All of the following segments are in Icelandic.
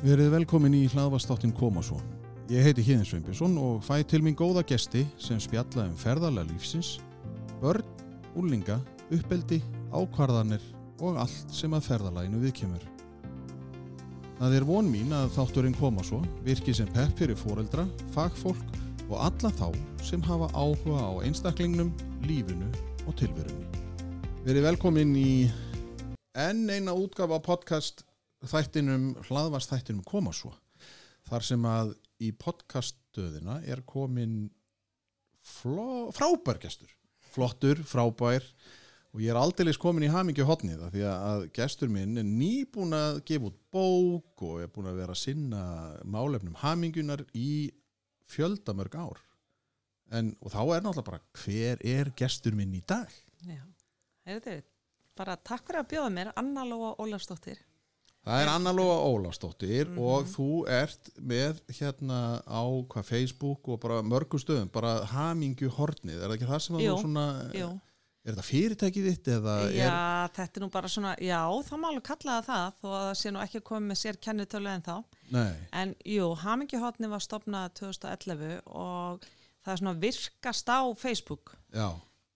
Verið velkomin í hlaðvastáttin Koma svo. Ég heiti Híðin Sveinbjörnsson og fæ til mín góða gesti sem spjalla um ferðarlega lífsins, börn, úlinga, uppeldi, ákvarðanir og allt sem að ferðarlæginu viðkemur. Það er von mín að þátturinn Koma svo virki sem pepp fyrir foreldra, fagfólk og alla þá sem hafa áhuga á einstaklingnum, lífinu og tilverunni. Verið velkomin í enn eina útgafa podcast þættinum, hlaðvast þættinum koma svo. Þar sem að í podcaststöðina er komin frábær gestur. Flottur, frábær og ég er aldeilis komin í hamingju hotnið því að gestur minn er nýbúin að gefa út bók og er búin að vera að sinna málefnum hamingjunar í fjöldamörg ár. En, og þá er náttúrulega bara hver er gestur minn í dag? Já, heyrðu, bara takk fyrir að bjóða mér, Anna Lóa Ólafsdóttir. Það er Anna Lóa Ólafsdóttir Mhm. og þú ert með hérna á hvað Facebook og bara mörgum stöðum, bara hamingju hornið, er það ekki það sem að Jú, þú svona, Jú, er þetta fyrirtækið þitt eða já, er, þetta er nú bara svona, já, þá má alveg kalla það það, þó að það sé nú ekki komið með sér kennitölu en þá. nei, En jú, Hamingjuhotni var stopnað 2011 og það er svona virkast á Facebook, já,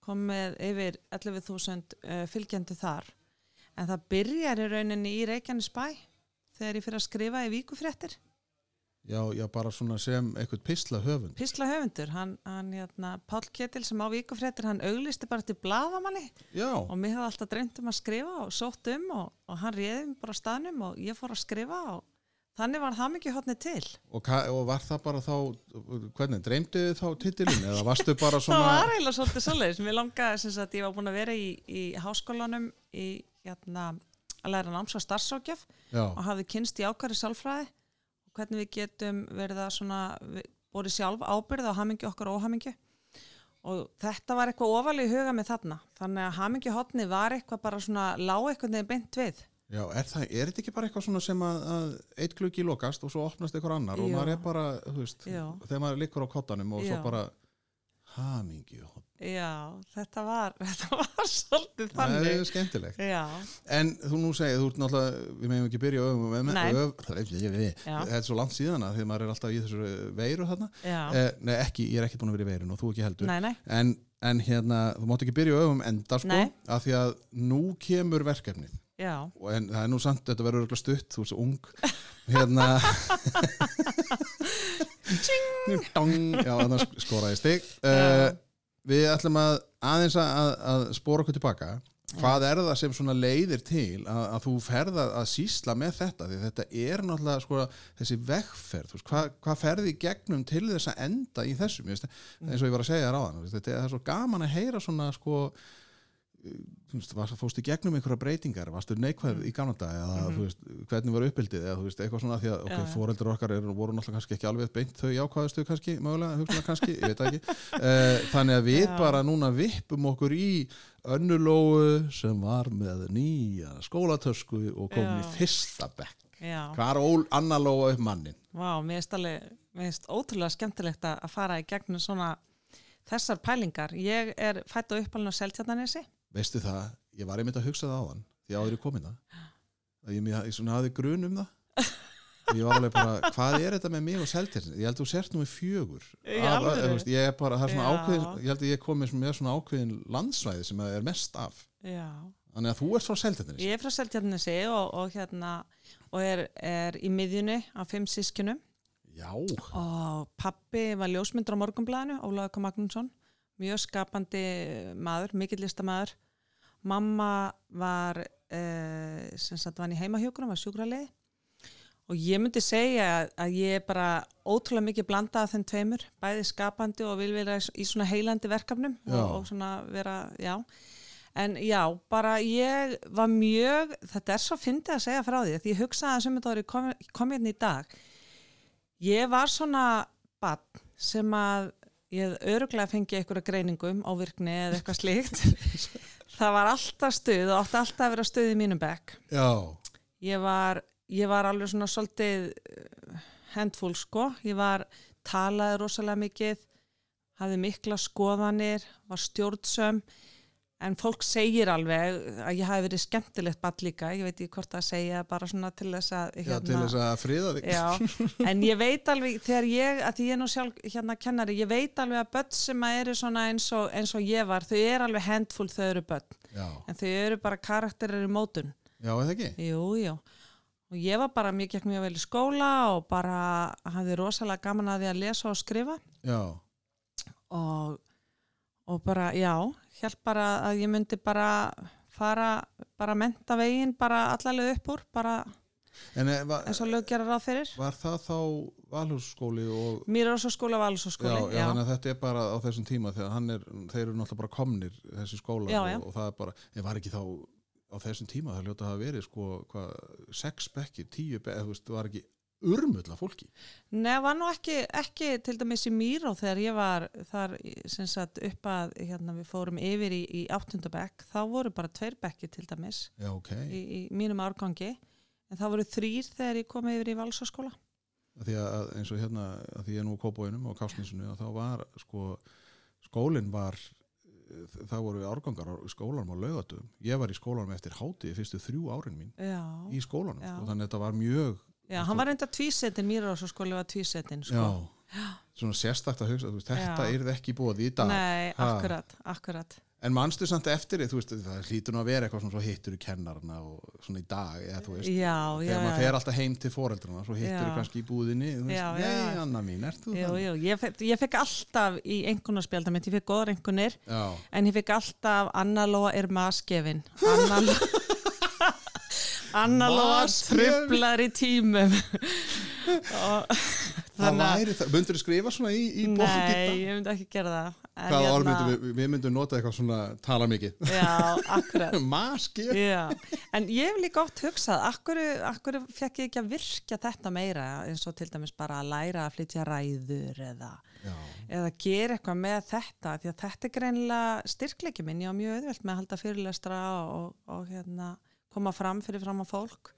komið yfir 11.000 uh, fylgjendu þar. En það byrjar í rauninni í Reykjanesbæ þegar ég fyrir að skrifa í víkufréttir. já, já, bara svona sem eitthvað pisla höfund, Písla höfundur, hann, hann hérna, Pál Ketil sem á víkufréttir, hann auglisti bara til blaðamanni já, og mér hefði alltaf dreymt um að skrifa og sótt um og, og hann réði mig bara á staðnum og ég fór að skrifa og þannig var það mikið hotnið til. og, og var það bara þá, hvernig, dreymdi þið þá titilin eða varstu bara Það svona, var eiginlega svolítið svoleiðis. Mér langaði sem sagt, ég var búin að vera í, í háskólanum í hérna að læra náms og starfsrákjöf já, og hafði kynst í ákværi sálfræði og hvernig við getum verið að svona, borið sjálf ábyrð á hamingi okkar og óhamingi og þetta var eitthvað ofalega í huga með þarna þannig að hamingi hotni var eitthvað bara svona lág eitthvað neði beint við já, er það, er þetta ekki bara eitthvað svona sem að, að eitt gluggi lokast og svo opnast eitthvað annar og Já. maður er bara, þú veist, Já. þegar maður liggur á kottanum og Já. svo bara hamingju hornið. Já, þetta var, þetta var svolítið Það er þannig skemmtilegt. Já, En þú nú segir, þú ert náttúrulega, við meðum ekki byrja öfum, öfum, Nei. öf, Já. þetta er svo langt síðan að því að maður er alltaf í þessu veiru þarna. Eh, nei, ekki, ég er ekki búin að vera í veirun og þú ekki heldur. nei, nei En, en hérna, þú mátt ekki byrja öfum enda sko, Nei. af því að nú kemur verkefnið. Já, Og En það er nú samt, þetta verður örugglega stutt, þú ert svo ung. Hérna... Dong, já, þannig skoraði stig. Uh, við ætlum að aðeins að, að, spora okkur tilbaka. Hvað er það sem svona leiðir til að, að þú ferða að sísla með þetta? Því þetta er náttúrulega sko, þessi vegferð, veist, hvað, hvað ferði gegnum til þess að enda í þessu? Mér finnst, eins og ég var að segja þér þú veist, þetta er svo gaman að heyra svona sko í gegnum einhverja breytingar, varstu neikvæð í gamla dag eða þú veist, hvernig var uppbyldið eða veist, eitthvað svona því að ok, Já, já. fóreldur okkar eru, voru náttúrulega kannski ekki alveg beint þau jákvæðastu kannski, mögulega, hugsalega kannski, ég veit ekki uh, þannig að við Já. bara núna vippum okkur í önnulóu sem var með nýja skólatösku og komin í Já. fyrsta bekk er ól annalóa upp mannin Vá, mér finnst alveg, mér finnst ótrúlega skemmtilegt að fara í gegnum svona þessar pælingar. Ég er fætt á uppalinn á Seltjarnanesi. Veistu það, ég var einmitt að hugsa það áðan því áður ég komin það að ég, ég svona hafði grun um það og ég var alveg bara, hvað er þetta með mig og seltirsin ég held að þú sért nú með fjögur Í Af- þú veist, ég er bara, það er svona Já. ákveðin ég held að ég kom með, svona ákveðin landsvæði sem það er mest af Já. þannig að þú ert frá seltirsin Ég er frá Seltjarnanesi og, og hérna, og er, er í miðjunni á fimm sískinum já, og pappi var ljósmyndur á morgunblæðinu, Ólaður K. Magnússon, mjög skapandi maður, mikill listamaður. Mamma var, uh, sem sagt, var í heimahjókunum, var sjúkraliði og ég myndi segja að, að ég er bara ótrúlega mikið blandað af þeim tveimur, bæði skapandi og vil vera í svona heilandi verkefnum og, og svona vera, já. En já, bara ég var mjög, þetta er svo fyndið að segja frá því, því ég hugsaði að sem þetta voru kom, kom hérna í dag. Ég var svona bann sem að ég öruglega fengið einhverja greiningum, ávirkni eða eitthvað slíkt. Það var alltaf stuð og átti alltaf að vera stuð í mínum bekk. já, Ég var, ég var alveg svona svolítið eh, handfull sko. Ég var talaði rosalega mikið, hafði mikla skoðanir, var stjórnsöm en fólk segir alveg að ég hafi verið skemmtilegt ball líka, ég veit ekki hvort það segja bara svona til þess að Já, hérna, til þess að friða þig. Já, en ég veit alveg þegar ég, að því ég er nú sjálf hérna kennari, ég veit alveg að börn sem að eru svona eins og, eins og ég var, þau eru alveg handfull þau eru börn, Já, en þau eru bara karakterir í mótun. já, eða ekki? Jú, jú. Og ég var bara, mér gekk mjög vel í skóla og bara hafði rosalega gaman að því að lesa og skrifa Já, og, og bara, já, held bara að ég myndi bara fara, bara menta veginn bara allarlega upp úr, bara en eh, var, eins og lög gera ráð fyrir. var það þá valhússkóli og skóla, valus og Já, skóli, já, þannig að þetta er bara á þessum tíma þegar er, þeir eru náttúrulega bara komnir þessi skólar Já, já. Og, og það er bara, ég var ekki þá á þessum tíma, það ljóta að hafa verið sko, hvað, sex bekki, tíu bekki, þú veist, það var ekki urmulla fólki. Nei, var nú ekki, ekki til dæmis í Míró þegar ég var þar sagt upp að hérna, við fórum yfir í, í áttundabekk, þá voru bara tveir bekki til dæmis Já, ok. í, í mínum árgangi en það voru þrýr þegar ég kom yfir í Valsaskóla. Því að eins og hérna, að því ég er nú á Kópóinum og Kásninsunu, að þá var sko, skólinn var það voru árgangar á skólanum á laugatum ég var í skólanum eftir hátíði fyrstu þrjú árin mín Já, í skólanum sko, þannig að þetta var mjög já hann var reynda tvísetin, Míró skóli var tvísetin, sko. já, svona sérstakt að hugsa veist, þetta Já. er ekki bóði í dag Nei, Ha. akkurat, akkurat. En manstu samt eftir því, þú veist, það hlýtur nú að vera eitthvað svona svo hittur í kennarna og svona í dag, eða þú veist, Já, já, þegar maður já. fer alltaf heim til foreldrana, svo hittur Já. kannski í búðinni, þú veist, Já, já, nei, já. Anna mín, ert þú Jú, þannig? jú, ég, fekk, ég fekk alltaf í einhvernarspjaldar mitt, ég fekk góðar Já, en ég fekk alltaf Anna Lóa er Anna Lóa Anna Lóa Maskefin? trublar í tímum. Þannig að væri það, myndur þú skrifa svona í, í í nei, ég myndi ekki gera það. Orð hérna- myndum við, við myndum nota eitthvað svona, tala mikið. Já, akkurat. Maski? Já, en ég hef líka oft hugsað akkur, akkur fekk ég ekki að virkja þetta meira? Eins og til dæmis bara að læra að flytja ræður eða eða gera eitthvað með þetta því að þetta er greinilega styrkleiki minn. Ég á mjög auðvelt með að halda fyrirlestra og, og hérna, koma fram fyrir fram á fólk.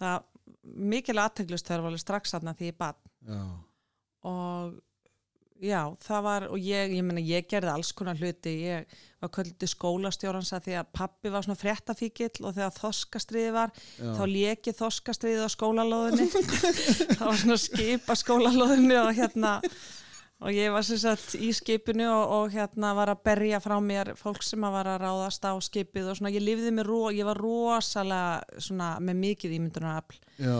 Það mikil aðteglust þarf alveg strax aðna því ég bad já, og já, það var og ég, ég meina, ég gerði alls konar hluti. Ég var kvöldi skólastjórans að því að pappi var svona fréttafíkill og þegar þoskastriði var já. þá lekið þoskastriði á skólalóðinni. Það var svona skip á skólalóðinni og hérna og ég var sem sagt í skipinu og, og hérna var að berja frá mér fólk sem að var að ráðast á skipið og svona ég lifði mér, ég var rosalega svona með mikið ímyndunarafl já.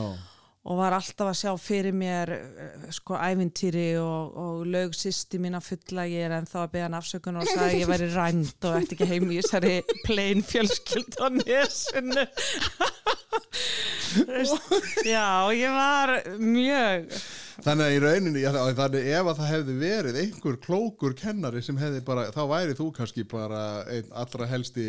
og var alltaf að sjá fyrir mér eh, sko ævintýri og, og lög sýsti mín að fulla ég er en þá að beða hann afsökun og sagði ég væri rænd og ætti ekki heim í þessari plain fjölskyld á Veist, já og ég var mjög Þannig að í rauninni, já, þannig ef að það hefði verið einhver klókur kennari sem hefði bara, þá væri þú kannski bara einn allra helsti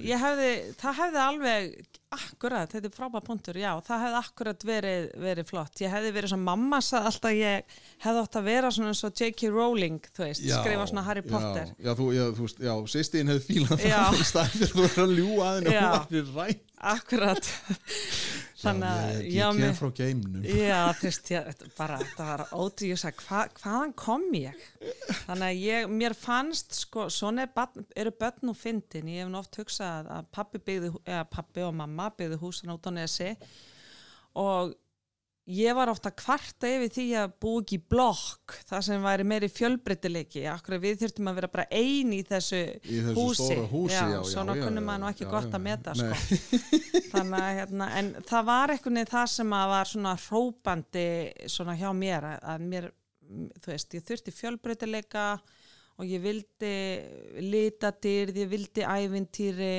ég hefði, það hefði alveg akkurat, þetta er frábæð punktur, já það hefði akkurat verið, verið flott ég hefði verið svona mamma sagði alltaf ég hefði átt að vera svona eins og J.K. Rowling þú veist, skrifa svona Harry Potter Já, já, þú, já, þú veist, já, sýstíðin hefði fílað Já. það í staðin fyrir þú verður að ljúa að henni Já. og hún væri rætt. Akkurat þannig að ég, já, ég kem frá geimnum. Já, ég, þetta bara, þetta var ótrúið, ég sagði, hva, hvaðan kom ég? Þannig að ég, mér fannst, sko, svona er eru börn og fyndin, ég hef oft hugsað að pappi byggði, eða pappi og mamma byggði húsan út á nesi og ég var ofta kvarta yfir því að bú ekki í blokk, það sem væri meiri fjölbreytileiki, akkur við þurftum að vera bara ein í þessu, Í þessu húsi, húsi, já, já, svona kunnum maður ekki já, gott að meta, sko. Þannig að hérna, en það var einhvern veginn það sem að var svona hrópandi svona hjá mér að, mér, þú veist, ég þurfti fjölbreytileika og ég vildi litadýrð, ég vildi ævintýri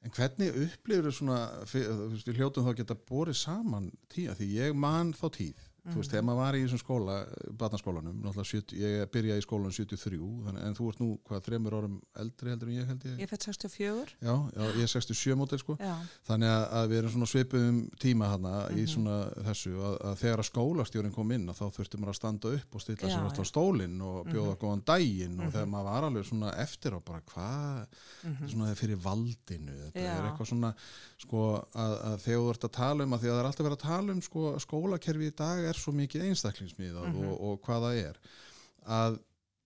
En hvernig upplifur þú svona, við hljótum þá að geta borið saman tíða, því ég man þá tíð, þú veist, þegar maður var í þessum skóla, barnaskólanum, náttúrulega 70, ég byrjaði í skólanum 73, þannig, en þú ert nú, hvað, þremur árum eldri heldur en ég held ég? ég fætt 64 Já, já, ég er 67 mótel, sko. já, Þannig að, að við erum svona svipuðum tíma hana í Mhm. svona þessu að, að þegar að skólastjórin kom inn þá þurftum maður að standa upp og stilla sér já. á stólinn og bjóða Mhm. góðan daginn og þegar maður var alveg svona eftir á bara hvað, svona fyrir valdinu, þetta Mhm. Já. er eitthvað svona sko að, að að að að er að er svo mikið einstaklingsmiðað Mhm. og, og hvað það er að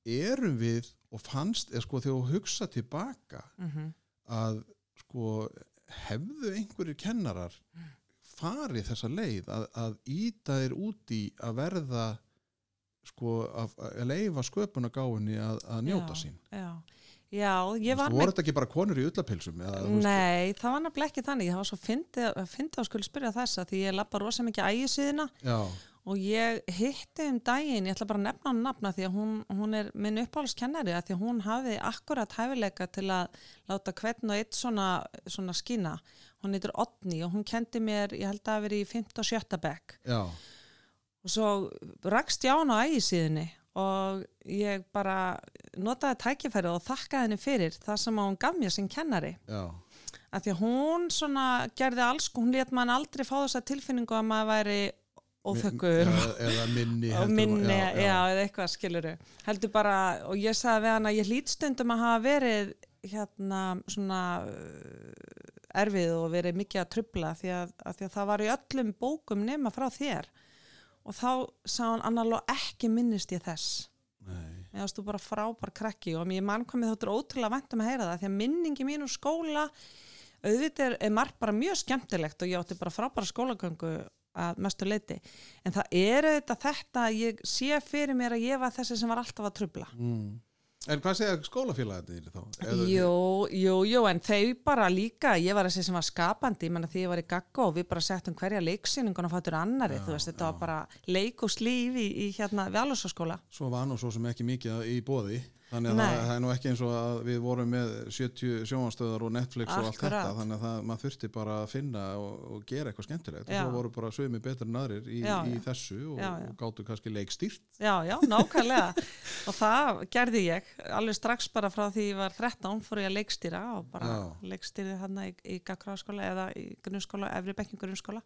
erum við og fannst, eða sko þegar þú hugsa tilbaka mm að sko hefðu einhverjir kennarar farið þessa leið að, að íta þér út í að verða sko að, að leifa sköpunagáinni að, að njóta Já. sín Já, já ég Þú var veist, voru þetta ekki bara konur í veist, Nei, það var nefnilega ekki þannig. Það var svo fyndið fyndi að skulle spyrja þessa því ég lappa rosa mikið ægisíðina já, og ég hitti um daginn, ég ætla bara að nefna hann nafna því að hún, hún er minn uppáhaldskennari að því að hún hafi akkurat hæfileika til að láta hvern og eitt svona, svona skína. Hún heitir Otni og hún kendi mér, ég held að verið í 5. og 7. bekk já, og svo rakst ég á hann á ægisíðinni og ég bara notaði tækifærið og þakkaði henni fyrir það sem hún gaf mér sem kennari já, að því að hún svona gerði alls, hún let mann aldrei fá þessa tilfinningu að maður væri óþökkur. Eða, minni minni, já, já, eða eitthvað skiluru heldur bara, og ég sagði við hann að ég hlýt stundum að hafa verið hérna svona uh, erfið og verið mikið að trubla því að, að því að það var í öllum bókum nema frá þér. Og þá sá hann annarlega ekki minnist ég þess. Varst þú bara frábær krakki og mér mann komið þáttur ótrúlega vænt um að heyra það því að minningi mín úr skóla auðvitað er, er margt bara mjög skemmtilegt og ég átti bara frábæra skólagöngu að mestu leiti en það er auðvitað þetta að ég sé fyrir mér að ég var þessi sem var alltaf að trubla mm. En hvað segja skólafélagið þá? Eða- Jú, jú, jú, en þau bara líka, ég var þessi sem var skapandi, ég menna því ég var í gagga og við bara settum hverja leiksýningun og fættur annari, þú veist, þetta var bara leik og slíf í, í hérna við alvegsaskóla. Svo var nú svo sem ekki mikið í bóði þannig að það, er nú ekki eins og að við vorum með 70 sjónvanstöðar og Netflix og allt Akkurat. þetta þannig að það, maður þurfti bara að finna og, og gera eitthvað skemmtilegt. Já. og svo voru bara sögumi betur en aðrir í, Já, í þessu og, og gáttu kannski leikstýrt. Já, já, nákvæmlega. Og það gerði ég alveg strax bara frá því ég var 13 fór ég að leikstýra og bara Já. leikstýrði hann í, í gaggráðskóla eða í grunnskóla, efri bekkin grunnskóla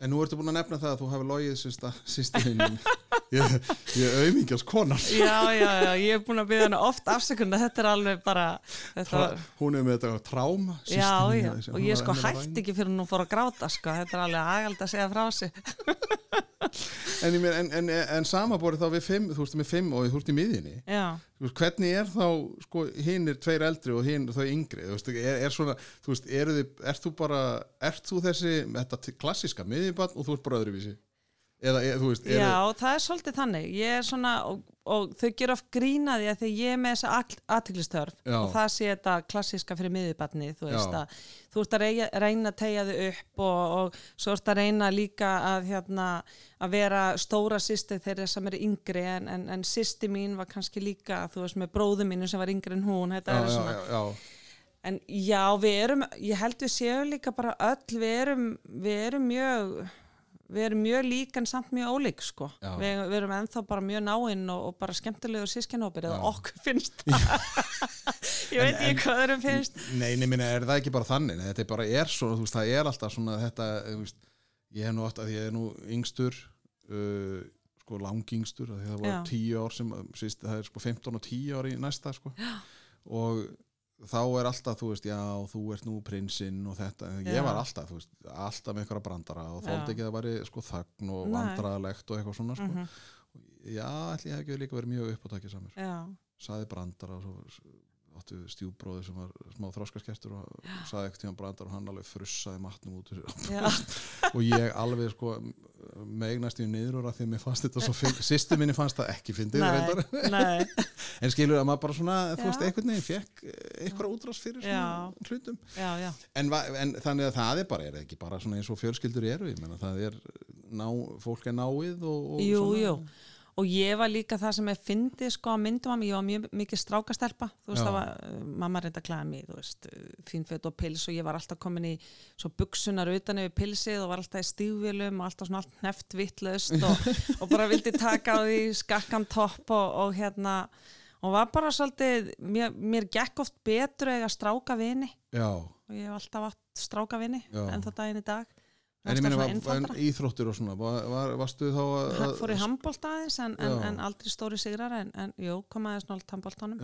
En nú ertu búin að nefna það að þú hefur logið sýstirinn ég, ég auðmingjast konar Já, já, já, ég er búin að byggja hann oft afsökun. Þetta er alveg bara þetta var, hún er með þetta tráma Já, já, og ég sko að hætti ekki fyrir hún fór að gráta sko, þetta er alveg agald að segja frá sig En, en, en, en samaborið þá við fimm þú veist með fimm og þú ert í miðjunni veist, hvernig er þá sko, hinn er tveir eldri og hinn þau yngri þú veist, er, er svona, þú veist, eru þið, ert þú bara ert þú þessi, þetta klassíska miðjubann og þú ert bara öðruvísi eða, er, þú veist, Já, það er svolítið þannig. Ég er svona, og, og þau gera oft grínaði að því ég er með þessa aðtiklistöörf Já. og það sé þetta klassíska fyrir miðjubarni, þú veist Já. að þú ert að reyna, að tegja þau upp og, og svo ert að reyna líka að, hérna, að vera stóra sýsti þeirra sem eru yngri en, en, en sýsti mín var kannski líka, þú veist, með bróðu mínu sem var yngri en hún, þetta já, er já, svona. já, já, En já, við erum, ég held við séum líka bara öll, við erum, við erum mjög, við erum mjög lík en samt mjög ólík, sko. Við, við erum ennþá bara mjög náinn og, og bara skemmtilegur sískinhópir, eða okkur finnst það. ég veit ekki hvað þeirra finnst. Nei, minna, er það ekki bara þannig þetta er bara er svo, veist, það er alltaf svona þetta, veist, ég hef nú oft að ég er nú yngstur uh, sko langingstur, það var Já. tíu ár sem, síst, það er sko 15 og 10 ár í næsta, sko já. og þá er alltaf, þú veist, já, þú ert nú prinsinn og þetta, en ég var alltaf, veist, alltaf með einhverja brandara og Já. þóldi ekki að það væri sko þagn og Nei. vandraðalegt og eitthvað svona, sko. Mm Já, ætli ég hef ekki líka verið mjög uppátækið samur Já, saði brandara og svo áttu stjúbróði sem var smá þróskaskertur og saði ekkert tíma brandara og hann alveg frussaði matnum út og ég alveg sko megnast í niður úr að því að mér fannst þetta svo finn, sýstu minni fannst það ekki fyndið en skilur að maður bara svona þú veist, einhvern veginn fekk eitthvað útrás fyrir svona hlutum. En, en þannig að það er bara, er ekki bara svona eins og fjölskyldur eru, ég menna það er ná, fólk er náið og, og jú, svona, jú. Og ég var líka það sem er fyndið sko á myndum að mig, ég var mjög mikið strákastelpa, þú veist Já. það var, uh, mamma reynda að klæða mig, þú veist, fínföt og pils. Og ég var alltaf komin í svo buksunar utan yfir pilsið og var alltaf í stífvilum og alltaf svona allt neft vittlaust og, og bara vildi taka á því skakkan topp og, og hérna, og var bara svolítið, mér, mér gekk oft betur að eiga stráka vini. Já, og ég hef alltaf átt stráka vini en það daginn í dag. En ég einfaldara. íþróttir og svona var, var, varstu þá að, Hann fór í handbólt aðeins en, en, en aldrei stóri sigrar en, en jú, kom aðeins nált handbóltanum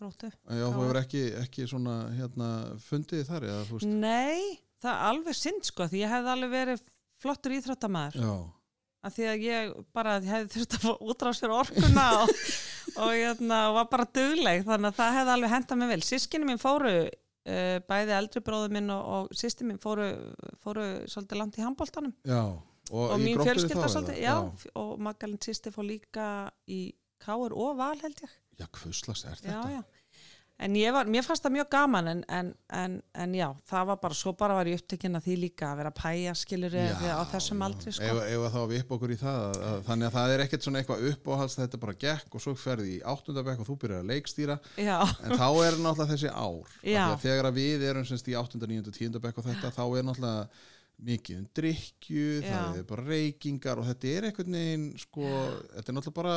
gróttu. já, þú hefur ekki, ekki svona hérna fundið þar eða þú veist? Nei, það er alveg synd sko því ég hefði alveg verið flottur íþróttamæður já, að því að ég bara hefði þurft að fá útráð sér orkuna og, og hérna, var bara dugleg þannig að það hefði alveg hendað mig vel. Sískinni mín fóru bæði eldri bróður minn og, og sýsti mín fóru, fóru svolítið langt í handbóltanum Já, og, og mín fjölskylda svolítið, eða? já, og Magalinn sýsti fór líka í Káur og Val held ég Já, hvuslas er já, þetta? Já. En ég var, mér fannst það mjög gaman en, en, en, en já, það var bara, svo bara var ég upptekinn að því líka að vera pæja skilur á þessum aldri sko. Ef, ef þá við upp okkur í það að, að, þannig að það er ekkert svona eitthvað uppáhalds þetta bara gekk og svo ferði í áttundabekk og þú byrjar að leikstýra Já, en þá er náttúrulega þessi ár Já. að þegar að við erum semst í 8. 9. 10. bekk og þetta þá er náttúrulega mikið um drikju, það Já. er bara reykingar og þetta er einhvern veginn sko, þetta er náttúrulega bara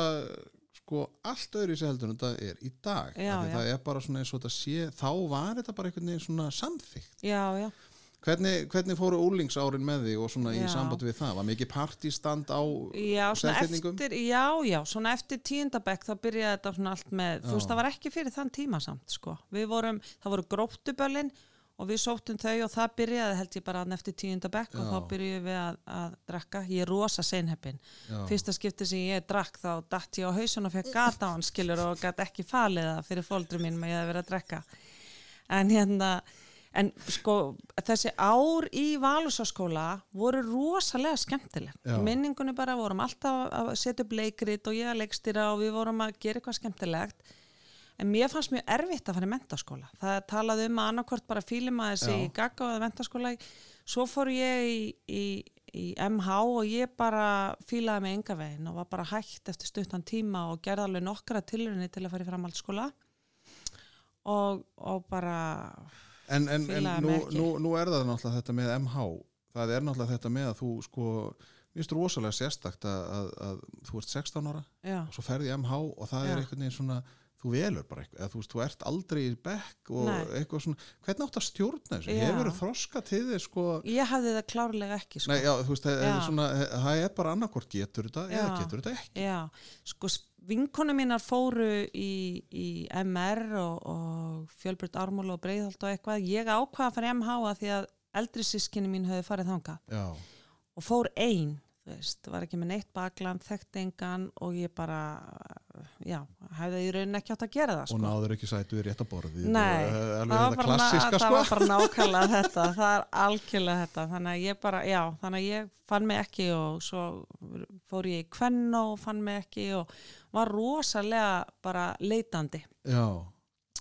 sko allt öðru í sig heldur en þetta er í dag Já, því já. það er bara svona eins og þetta sé þá var þetta bara einhvern veginn svona samþykkt já, já. hvernig, hvernig fóru úlingsárin með þig og svona í Já. samband við það, var mikið partístand á Já, eftir, já, já, svona eftir tíundabekk þá byrjaði þetta svona allt með, þú veist, Já. það var ekki fyrir þann tíma samt, sko. Við vorum, það voru gróttuböllin og við sóttum þau og það byrjaði held ég bara þarna eftir tíundabekk og þá byrjuðum við að, að drakka. Ég er rosa seinheppin. Fyrsta skipti sem ég drakk þá datt ég á hausun og fekk gata á hann skilur og gæti ekki falið það fyrir fóldri mín með ég að vera að drekka. En hérna, en sko þessi ár í Valusaskóla voru rosalega skemmtileg. Minningunni bara vorum alltaf að setja upp leikrit og ég að leikstýra og við vorum að gera eitthvað skemmtilegt. En mér fannst mjög erfitt að fara í mentaskóla. Það talaði um að annarkvort bara fílum að þessi í gagga og mentaskóla. Svo fór ég í, í, í MH og ég bara fílaði mig enga veginn og var bara hægt eftir stuttan tíma og gerði alveg nokkra tilrunni til að fara í framhaldsskóla. Og, og bara, en, en, en nú, nú, nú er það náttúrulega þetta með MH það er náttúrulega þetta með að þú sko mér finnst rosalega sérstakt að, að, að þú ert 16 ára já, og svo ferði í MH og það Já. er einhvern veginn svona þú velur bara eitthvað, eða þú veist, þú ert aldrei í bekk og Nei. eitthvað svona, hvernig átt að stjórna þessu, hefur þú þroska til þess sko, ég hafði það klárlega ekki, sko. nei, já, þú veist, það er, svona, það er bara annarkvort getur þetta eða Já. getur þetta ekki? Já, sko vinkonu mínar fóru í, í MR og, og Fjölbjörn Ármúl og Breiðholt og eitthvað. Ég ákvaða að fara MH að því að eldri sískinni mín höfðu farið þangað. Já, og fór ein, þú veist, var ekki með neitt bakland, þekkt engan og ég bara, já, hefði í rauninni ekki átt að gera það, og sko. náður ekki sætu í rétt að borði Nei, alveg það var, þetta bara, klassiska það sko var bara nákvæmlega þetta, það er algjörlega þetta, þannig að ég bara, já, þannig að ég fann mig ekki og svo fór ég í kvenn og fann mig ekki og var rosalega bara leitandi já,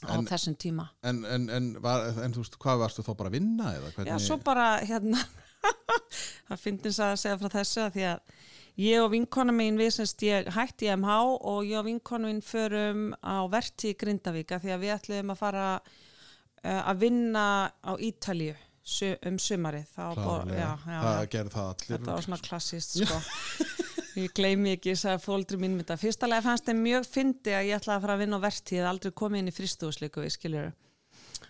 á En- þessum tíma. en, en, en, var, en þú veist, hvað varstu þá bara að vinna eða hvernig Já, svo bara hérna, það finnst að segja frá þessu að því að ég og vinkona mín við semst ég hætti í MH og ég og vinkona mín förum á verti í Grindavíka því að við ætluðum að fara uh, að vinna á Ítalju um sumarið. Klárlega, já, já, það gerði það allir Þetta var svona klassist sko. ég gleymi ekki, sagði fóldri mín mynda. Fyrsta lega fannst þeim mjög fyndi að ég ætlaði að fara að vinna á vertíð, aldrei komið inn í fristúsleiku.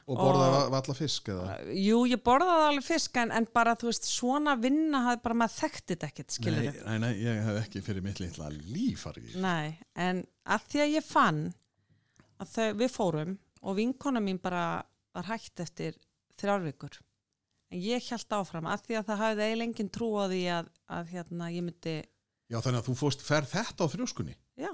Og borðaði valla fisk eða Jú, ég borðaði alveg fisk en, en bara, þú veist, svona vinna hafði bara maður þekkt þetta ekkert, skiljur. nei, nei, nei, ég hef ekki fyrir mitt litla líf farið í. Nei, en að því að ég fann að þau, við fórum og vinkona mín bara var hægt eftir þrjár vikur. En ég held áfram að því að það hafði eiginlega engin trú á því að, að hérna, ég myndi já, þannig að þú fórst fer þetta á þrjóskunni Já,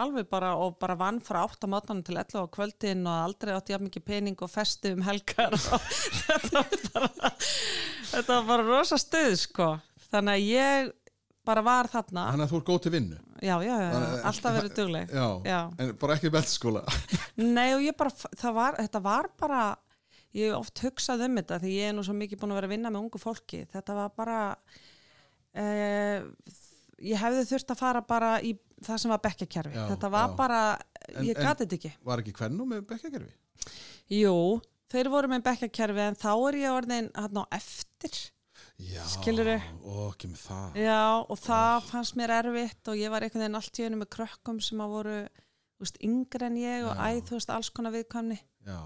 alveg bara og bara vann frá 8 mátanum til 11 á kvöldin og aldrei átti jafn mikið pening og festi um helgar og þetta var bara þetta var bara rosa stuð sko. Þannig að ég bara var þarna. Þannig að þú ert góð til vinnu. Já, já, já, alltaf verið dugleg. Já, Já. en bara ekki beltskóla Nei og ég bara, það var, þetta var bara ég oft hugsað um þetta því ég er nú svo mikið búin að vera að vinna með ungu fólki. Þetta var bara eh, ég hefði þurft að fara bara í það sem var bekkjakerfi þetta var já. bara, ég gati þetta ekki. var ekki hvernum með bekkakerfi Jú, þeir voru með bekkjakerfi en þá er ég orðin hann á eftir. Já, Skilurðu? og Já, og það fannst mér erfitt og ég var einhvern veginn allt í einu með krökkum sem að voru þú veist, yngri en ég og æð, þú veist, alls konar viðkvæmni. Já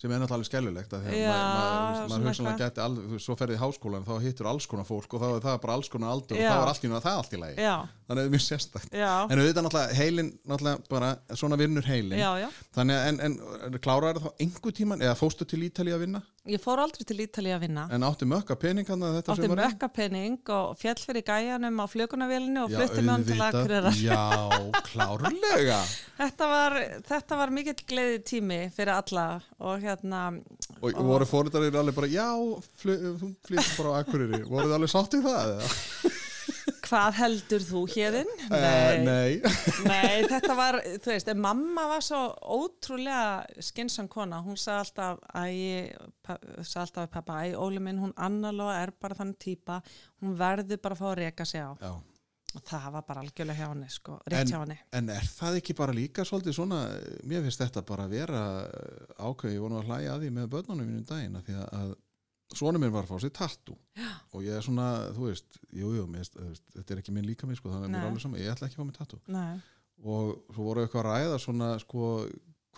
sem er náttúrulega skellulegt að Já, maður, maður, hugsanlega geti alveg, svo ferði í háskólan þá hittur alls konar fólk og þá er það bara alls konar aldur og Já. þá er allt í náttúrulega það allt í lagi. Já, þannig að það er mjög sérstakt. Já, en auðvitað náttúrulega heilin náttúrulega bara svona vinnur heilin. Þannig að en, en kláraði þá einhver tíman eða fóstu til Ítali að vinna ég fór aldrei til Ítali að vinna En átti mökka pening hann að þetta átti sumarið? mökka penning og fjall fyrir gæjanum á flökunavélinu og flutti með hann til. Akureyrar Já, klárlega þetta var, þetta var mikill gleði tími fyrir alla og hérna Og voru fóröldarinn alveg bara Já, þú flyttir bara á Akureyri Voruð þið alveg sátt í það? eða? hvað heldur þú hérinn? Eh, nei Nei, þetta var, þú veist, mamma var svo ótrúlega skynsam kona, hún sagði alltaf að ég, sagði alltaf að pappa, æ, Óli minn, hún annarlóa er bara þannig típa, hún verður bara að fá að reka sig á. Já Og það var bara algjörlega hjá henni, sko, rétt hjá henni. En er það ekki bara líka svolítið svona, mér finnst þetta bara að vera ákveði, ég voru nú að hlæja að því með börnunum mínum um daginn, af því að, svona mér var að fá sér tattu og ég er svona, þú veist, jú, jú, mér, þetta er ekki minn líka mér, sko, þannig að mér er alveg saman, ég ætla ekki að fá mér tattu og svo voru eitthvað að ræða svona, sko,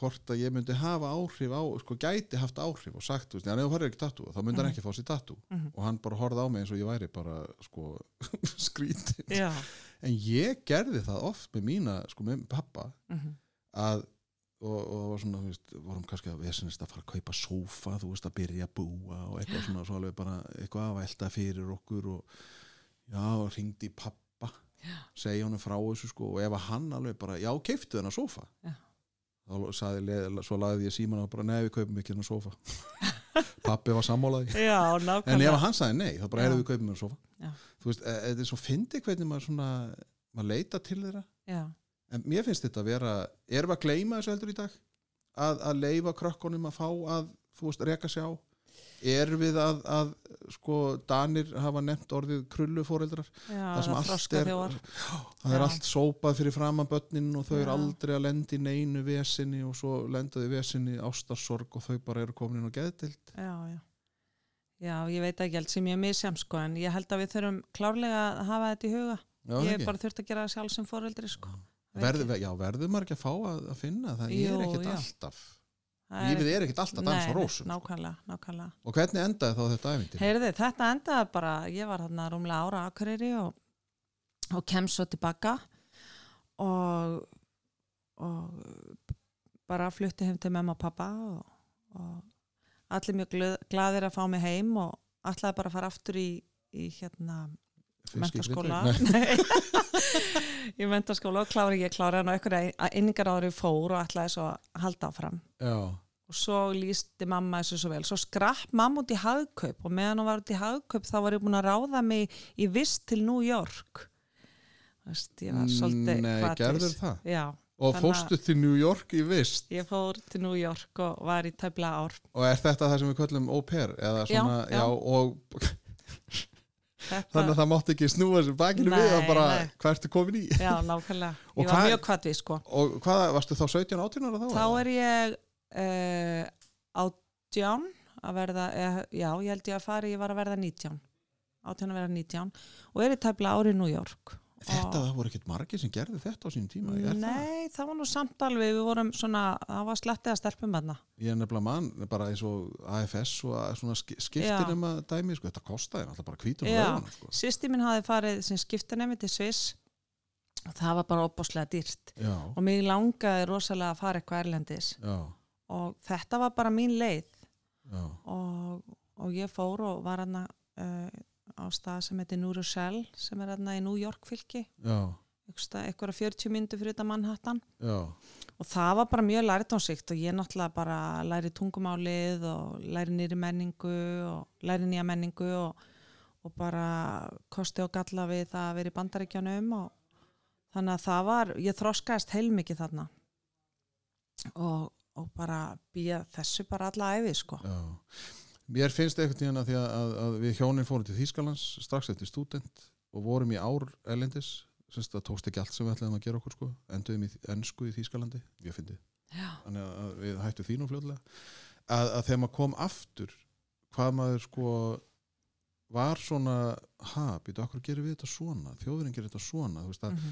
hvort að ég myndi hafa áhrif á, sko, gæti haft áhrif og sagt, þú veist, já, ef þú farir ekki tattu, þá myndi hann Mhm. ekki fá sér tattu Mhm. og hann bara horfði á mig eins og ég væri bara, sko, skrítin já, en ég gerði það oft með mína, sko, með pappa mhm, að og, og það var svona, þú veist, vorum kannski að vesenist að fara að kaupa sófa, þú veist, að byrja að búa og eitthvað svona, svo alveg bara eitthvað að velta fyrir okkur og já, ringdi í pappa Já. segja honum frá þessu, sko og ef að hann alveg bara, já, keiftu þennan sófa. Já. þá sagði, svo lagði ég síman og bara, nei, við kaupum ekki þennan sófa. Pappi var sammálaði en ef nákvæmlega. hann sagði nei, þá bara erum við kaupum þennan sófa. Þú veist, e- þetta er svo fyndi hvernig maður svona maður leita til þeirra. Já, En mér finnst þetta að vera, erum við að gleyma þessu heldur í dag? Að, að leifa krökkunum að fá að, þú veist, reka sig á? Erum við að, að sko, Danir hafa nefnt orðið krullufóreldrar? já, Það sem allt er, þjóðar. það er Já. allt sópað fyrir framan börnin og þau eru Já. aldrei að lendi í neinu vesinni og svo lendaði vesinni ástarsorg og þau bara eru komin inn á geðdild. Já, já. Já, ég veit ekki allt sem ég er misjam, sko, en ég held að við þurfum klárlega að hafa þetta í huga. Já, ég ekki? bara þurft að gera það sjálf sem foreldri, sko. Verð, já, verður maður ekki að fá að, að finna? Það Jú, er ekkert alltaf. Lífið er ekkert alltaf dans og rósum. Nákvæmlega, nákvæmlega. Og hvernig endaði þá þetta æfintir? Heyrði, þetta endaði bara, ég var þarna rúmlega ára Akureyri og, og kem svo tilbaka og, og bara flutti heim til mamma og pappa og, og allir mjög glöð, glaðir að fá mig heim og allir bara fara aftur í, í hérna mentaskóla í mentaskóla og klára ég klára hann og einhverja inningar ári fór og ætlaði svo að halda áfram. Já, og svo lísti mamma þessu svo vel. Svo skrapp mamma út í hagkaup og meðan hún var út í hagkaup þá var ég búin að ráða mig í vist til New York. Vist, ég var svolítið Nei, gerður það? já, Og fórstu til New York í vist? Ég fór til New York og var í tæpla ár. Og er þetta það sem við köllum au pair Já, svona, já. og þannig að það mátti ekki snúa þessu bakinu við að bara hvað ertu komin í? Já, nákvæmlega. Ég var hvað- mjög kvatvís sko. Og hvað, varstu þá 17, 18 ára þá? þá er ég uh, átján að verða, eh, já, ég held ég að fara ég var að verða 19 átján að verða 19 og er í tæpla ári í New York Þetta, það voru ekkert margir sem gerði þetta á sínum tíma er það? Nei, það var nú samt alveg, við vorum svona, það var slettið að stelpum þarna. Ég er nefnilega mann, bara eins og AFS og svona ski- skiptir um dæmi sko, þetta kostaði alltaf bara löguna sko. Sýsti minn hafi farið sem skiptanemi til Sviss og það var bara opbáslega dýrt. Já, og mig langaði rosalega að fara eitthvað erlendis. Já, og þetta var bara mín leið. Og, og ég fór og var hann uh, á stað sem heitir Rochelle sem er hann í New York fylki. Eitthvað 40 myndu fyrir þetta Manhattan. Já, og það var bara mjög læritónsíkt og ég náttúrulega bara læri tungumálið og læri nýri menningu og læri nýja menningu og, og bara kosti og galla við það að vera í bandaríkjanum og þannig að það var, ég þroskaðist heilmikið þarna. Og, og bara býja þessu bara alla æfi sko. já. Mér finnst einhvern tíðan að að, að, að við hjónin fórum til Þýskalands strax eftir stúdent og vorum í ár erlendis, semst það tókst ekki allt sem við ætlaðum að gera okkur sko, enduðum í ennsku í Þýskalandi, ég fyndi þannig að- við hættum nú fljóðlega að, að þegar maður kom aftur hvað maður sko var svona ha, býtu, okkur gerir við þetta svona? Þjóðurinn gerir þetta svona. Þú veist að, mhm,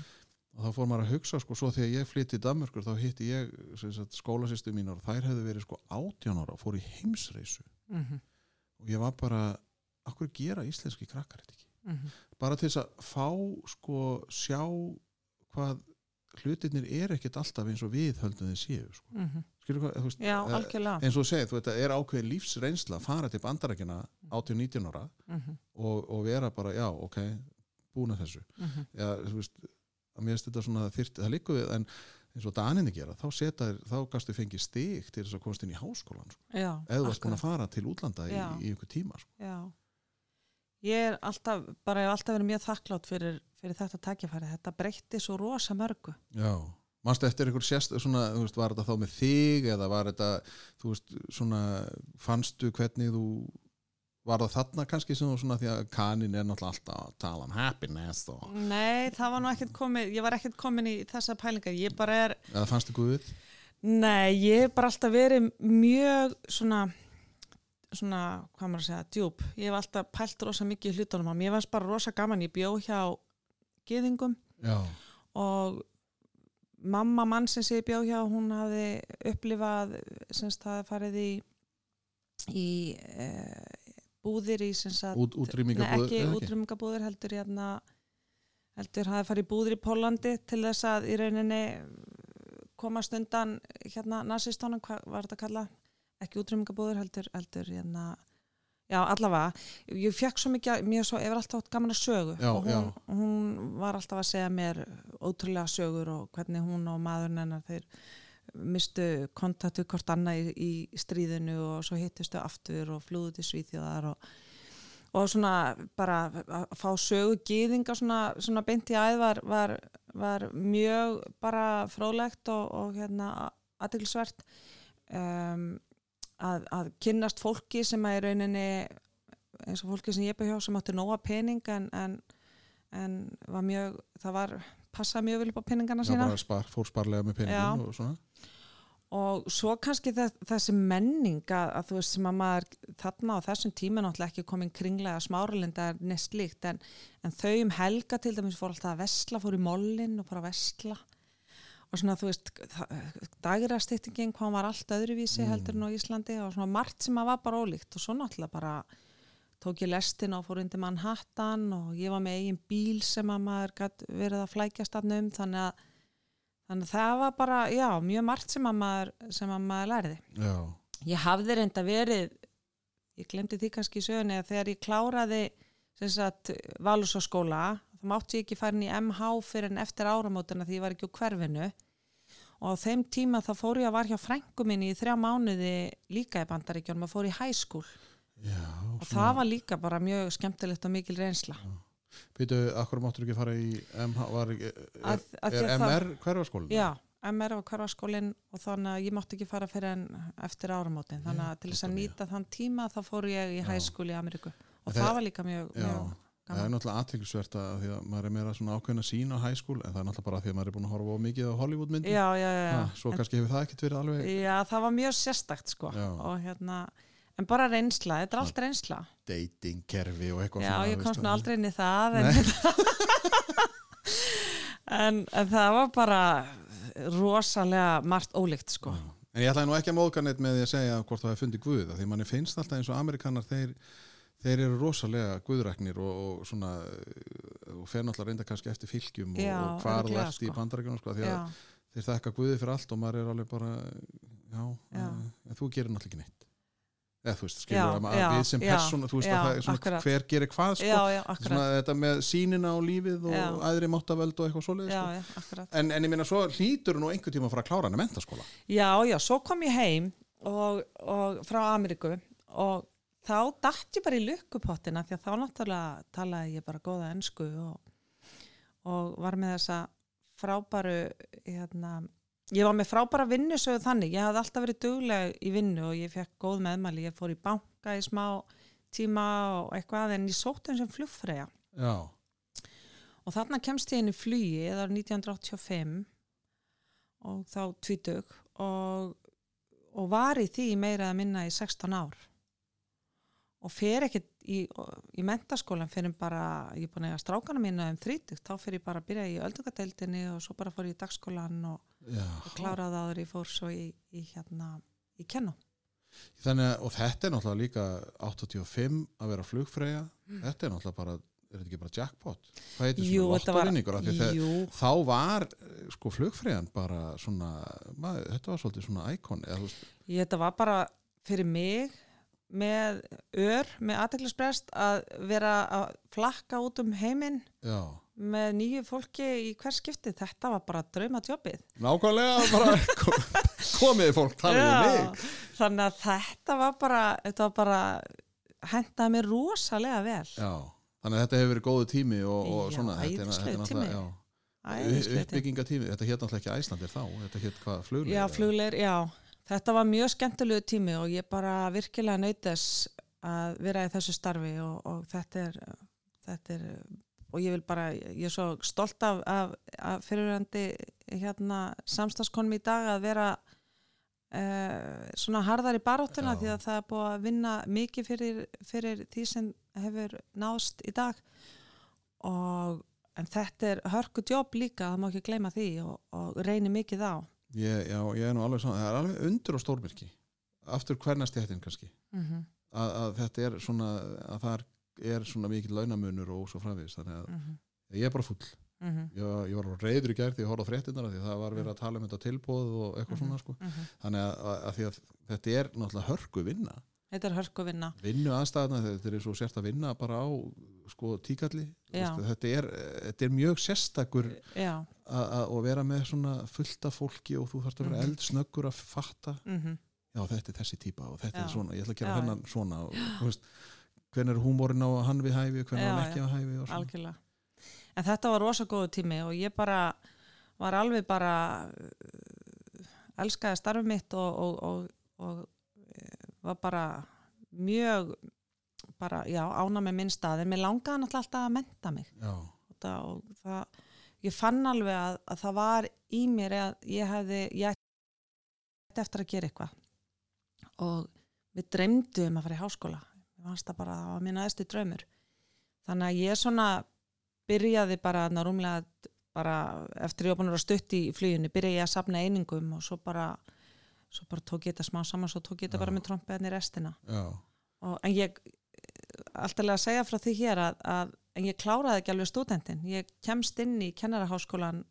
og þá fór maður að hugsa sko, svo þegar ég flytti í Danmörkur þá hitti ég skólasýstu mínar og þær hefðu verið sko 18 ára og fór í heimsreisu. Mhm, og ég var bara, okkur gera íslenski krakkar þetta ekki mhm, bara til þess að fá sko sjá hvað hlutirnir er ekkert alltaf eins og við höldum þeir séu sko. mhm. skilur hvað, þú veist já, eh, eins og þú segir, þú veit, það er ákveðin lífsreynsla að fara til bandarækina 18-19 ára mm og, og vera bara, já, ok búin að þessu, -hmm. já, þú veist að mér finnst þetta svona þyrt, það líka við en eins og daninni gera, þá seta þér þá gastu fengið stig til þess að komast inn í háskólan sko, eða þú varst búin að fara til útlanda í, í einhver tíma sko. Ég er alltaf, bara ég hef alltaf verið mjög þakklátt fyrir, fyrir þetta tækifæri. Þetta breytti svo rosa mörgu. Já, manstu eftir einhver sérst svona, þú veist, var þetta þá með þig eða var þetta, þú veist, svona fannstu hvernig þú var það þarna kannski sem þú svona því að kanin er náttúrulega alltaf að tala um happiness og, Nei, það var nú ekkert komið, ég var ekkert komin í þessa pælingar. Ég bara er, eða fannstu guð nei, ég hef bara alltaf verið mjög svona, svona, hvað maður að segja, djúb. Ég hef alltaf pælt rosa mikið hlutunum á mér. Ég varst bara rosa gaman, ég bjó hjá geðingum Já, og mamma mann sem ég bjó hjá hún hafði upplifað semst það farið í í e, búðir í sagt út, Nei, útrýmingabúður ekki? útrýmingabúðir heldur hérna heldur hafði farið búðir í Pólandi til þess að í rauninni komast undan hérna nazistónum, hvað var þetta að kalla ekki útrýmingabúðir heldur, heldur hérna, já allavega. Ég fekk svo mikið, mér svo, ég var alltaf átt gaman að sögu Já, og hún, hún var alltaf að segja mér ótrúlega sögur og hvernig hún og maðurinn hennar þeir mistu kontaktu hvort annað í, í stríðinu og svo hittustu aftur og flúðu til Svíþjóðar og, og svona bara að fá sögu gýðinga svona, svona beint í æð var, var, var mjög bara fróðlegt og, og hérna aðtilsvert um, að, að kynnast fólki sem í rauninni eins og fólki sem ég byrja hjá sem átti nóga pening en, en, en var mjög, það var passa mjög vel upp á peningana Já, sína bara spar, fór sparlega með peningum Já. og svona og svo kannski þess, þessi menning að, að þú veist sem að maður þarna á þessum tíma náttúrulega ekki komin kringlega smáralinda er nest líkt en, en þau um helga til dæmis fór alltaf að vesla, fór í mollin og fór að vesla og svona þú veist dagirastýttingin hvað var allt öðruvísi heldur en á Íslandi og svona margt sem að var bara ólíkt. Og svo náttúrulega bara tók ég lestin og fór undir Manhattan og ég var með eigin bíl sem að maður verið að flækjast þarna um þannig að, þannig að það var bara, já, mjög margt sem að maður, sem að maður lærði. Já, Ég hafði reynda verið, ég glemdi því kannski í sögunni að þegar ég kláraði Valusaskóla, þá mátti ég ekki fara inn í MH fyrir en eftir áramótina því ég var ekki úr hverfinu. Og á þeim tíma þá fór ég að var hjá frængu minni í þrjá mánuði líka í bandaríkjónum og fór í high school. Já og það var líka bara mjög skemmtilegt og mikil reynsla. Býtu, akkur máttur ekki fara í MH, var er, Að, að er MR hverfaskólinn? Já, MR var hverfaskólinn og þannig að ég mátti ekki fara fyrir en eftir áramótin. Þannig að til þess að nýta þann tíma þá fór ég í school í Ameríku. Og það, það- var líka mjög, Já, mjög það er gaman. náttúrulega aðteklisvert að því að maður er meira svona ákveðin að sína á high school en það er náttúrulega bara því að maður er búin að horfa á mikið á Hollywood myndum Já, já, já. já. svo En, kannski hefur það ekkert verið alveg já, það var mjög sérstakt sko. Já. Og hérna, en bara reynsla, þetta er allt reynsla. datingkerfi og eitthvað Já, svona ég veist komst nú það. aldrei inn í það. En, en, en það var bara rosalega margt ólíkt sko. Já. En ég ætlaði nú ekki að móðka neitt með því að segja hvort það hefði fundið guð, því manni finnst alltaf eins og amerikanar þeir, þeir eru rosalega guðræknir og, og svona og fer náttúrulega reynda kannski eftir fylgjum Já, og hvar þú örugglega, ert í sko. bandarækjunum sko, því að Já, þeir þekka guði fyrir allt og maður er alveg bara já, Já. en þú gerir náttúrulega ekki neitt eða þú veist, Já, skilur að já, við sem já, persóna, þú veist já, að það er svona akkurat. hver gerir hvað sko, já, já, svona þetta með sínina á lífið og Já. æðri máttavöld og eitthvað svoleiðis Já, sko. já, en, en ég minna svo hlýtur nú einhver tíma að fara að klára hann að mentaskóla Já, já, svo kom ég heim og, og frá Ameríku og þá datt ég bara í lukkupottina því að þá náttúrulega talaði ég bara góða ensku og, og var með þessa frábæru hérna, ég var með frábæra vinnusögu þannig, ég hafði alltaf verið dugleg í vinnu og ég fekk góð meðmæli, ég fór í banka í smá tíma og eitthvað en ég sótt eins og flugfræja já, og þarna kemst ég inn í flugi það var 1985 og þá tvítug og, og var í því meira að minna í 16 ár. Og fer ekkert í, í mentaskólan fyrir bara, ég er búin að eiga strákana mína um 30, þá fyrir ég bara að byrja í öldungadeildinni og svo bara fór ég í dagskólan og. Og kláraði áður ég fór svo í, í hérna í kennu. Þannig að, og þetta er náttúrulega líka 85 að vera flugfreyja, þetta er náttúrulega bara er þetta ekki bara jackpot? Hvað heitir svona lottovinningur þá var eh, sko flugfræðan bara svona maður, þetta var svolítið svona íkon þetta var bara fyrir mig með ör, með aðteklisbrest að vera að flakka út um heiminn með nýju fólki í hver skipti þetta var bara draumatjópið nákvæmlega bara komið fólk talið um mig þannig að þetta var bara þetta var bara hendaði mér rosalega vel já þannig að þetta hefur verið góðu tími og, og Já, svona er- er tími. já. Æðislegur tími. uppbyggingatími, þetta hétt náttúrulega ekki Æslandir þá þetta hétt hvað flugleir Já, flugleir, já. Þetta var mjög skemmtilegu tími og ég bara virkilega nautess að vera í þessu starfi og, og þetta er, þetta er, og ég vil bara, ég er svo stolt af, af, af fyrirhandi hérna samstagskonum í dag að vera uh, svona harðar í baráttuna Já. því að það er búið að vinna mikið fyrir, fyrir því sem hefur náðst í dag og en þetta er hörku jobb líka, það má ekki gleyma því og, og reynir mikið á. Ég, já, ég er nú alveg svona, það er alveg undur og stórmyrki aftur hvernast ég hættin kannski Mm að, að þetta er svona að það er svona mikið launamunur og svo framvegis þannig að -hmm. ég er bara full Mm -hmm. ég, ég var reyður í gær því ég horfði á fréttinnar því það var verið að tala um þetta tilbóð og eitthvað Mhm. svona sko. Mhm. þannig að, að, að, að þetta er náttúrulega hörku vinna Þetta er hörku vinna. vinnu aðstæðna, þetta er svo sért að vinna bara á sko tíkalli þetta, er, þetta er mjög sérstakur að vera með svona fullta fólki og þú þarfst að vera Mhm. eldsnöggur að fatta Mm já þetta er þessi típa og þetta Já. er svona ég ætla að gera Já. hennan svona hvernig er húmórin á hann við hæfi og hvernig er hann ekki á hæfi. Algjörlega. En þetta var rosa góðu tími og ég bara var alveg bara uh, elskaði starfið mitt og, og, og, og var bara mjög bara, já, ána með minn stað. En mér langaði náttúrulega alltaf að menta mig. Já, þetta, og það, ég fann alveg að, að það var í mér að ég hefði, ég ætti eftir að gera eitthvað. Og við dreymdu um að fara í háskóla. Ég fannst það bara, það var mín aðestu draumur. Þannig að ég svona byrjaði bara þarna rúmlega bara eftir ég var búin að stutt í fluginu byrjaði ég að safna einingum og svo bara svo bara tók ég þetta smá saman svo tók ég þetta bara með trompeðin í restina. Og, en ég alltaf að segja frá því hér að, að en ég kláraði ekki alveg stúdentin ég kemst inn í kennaraháskólan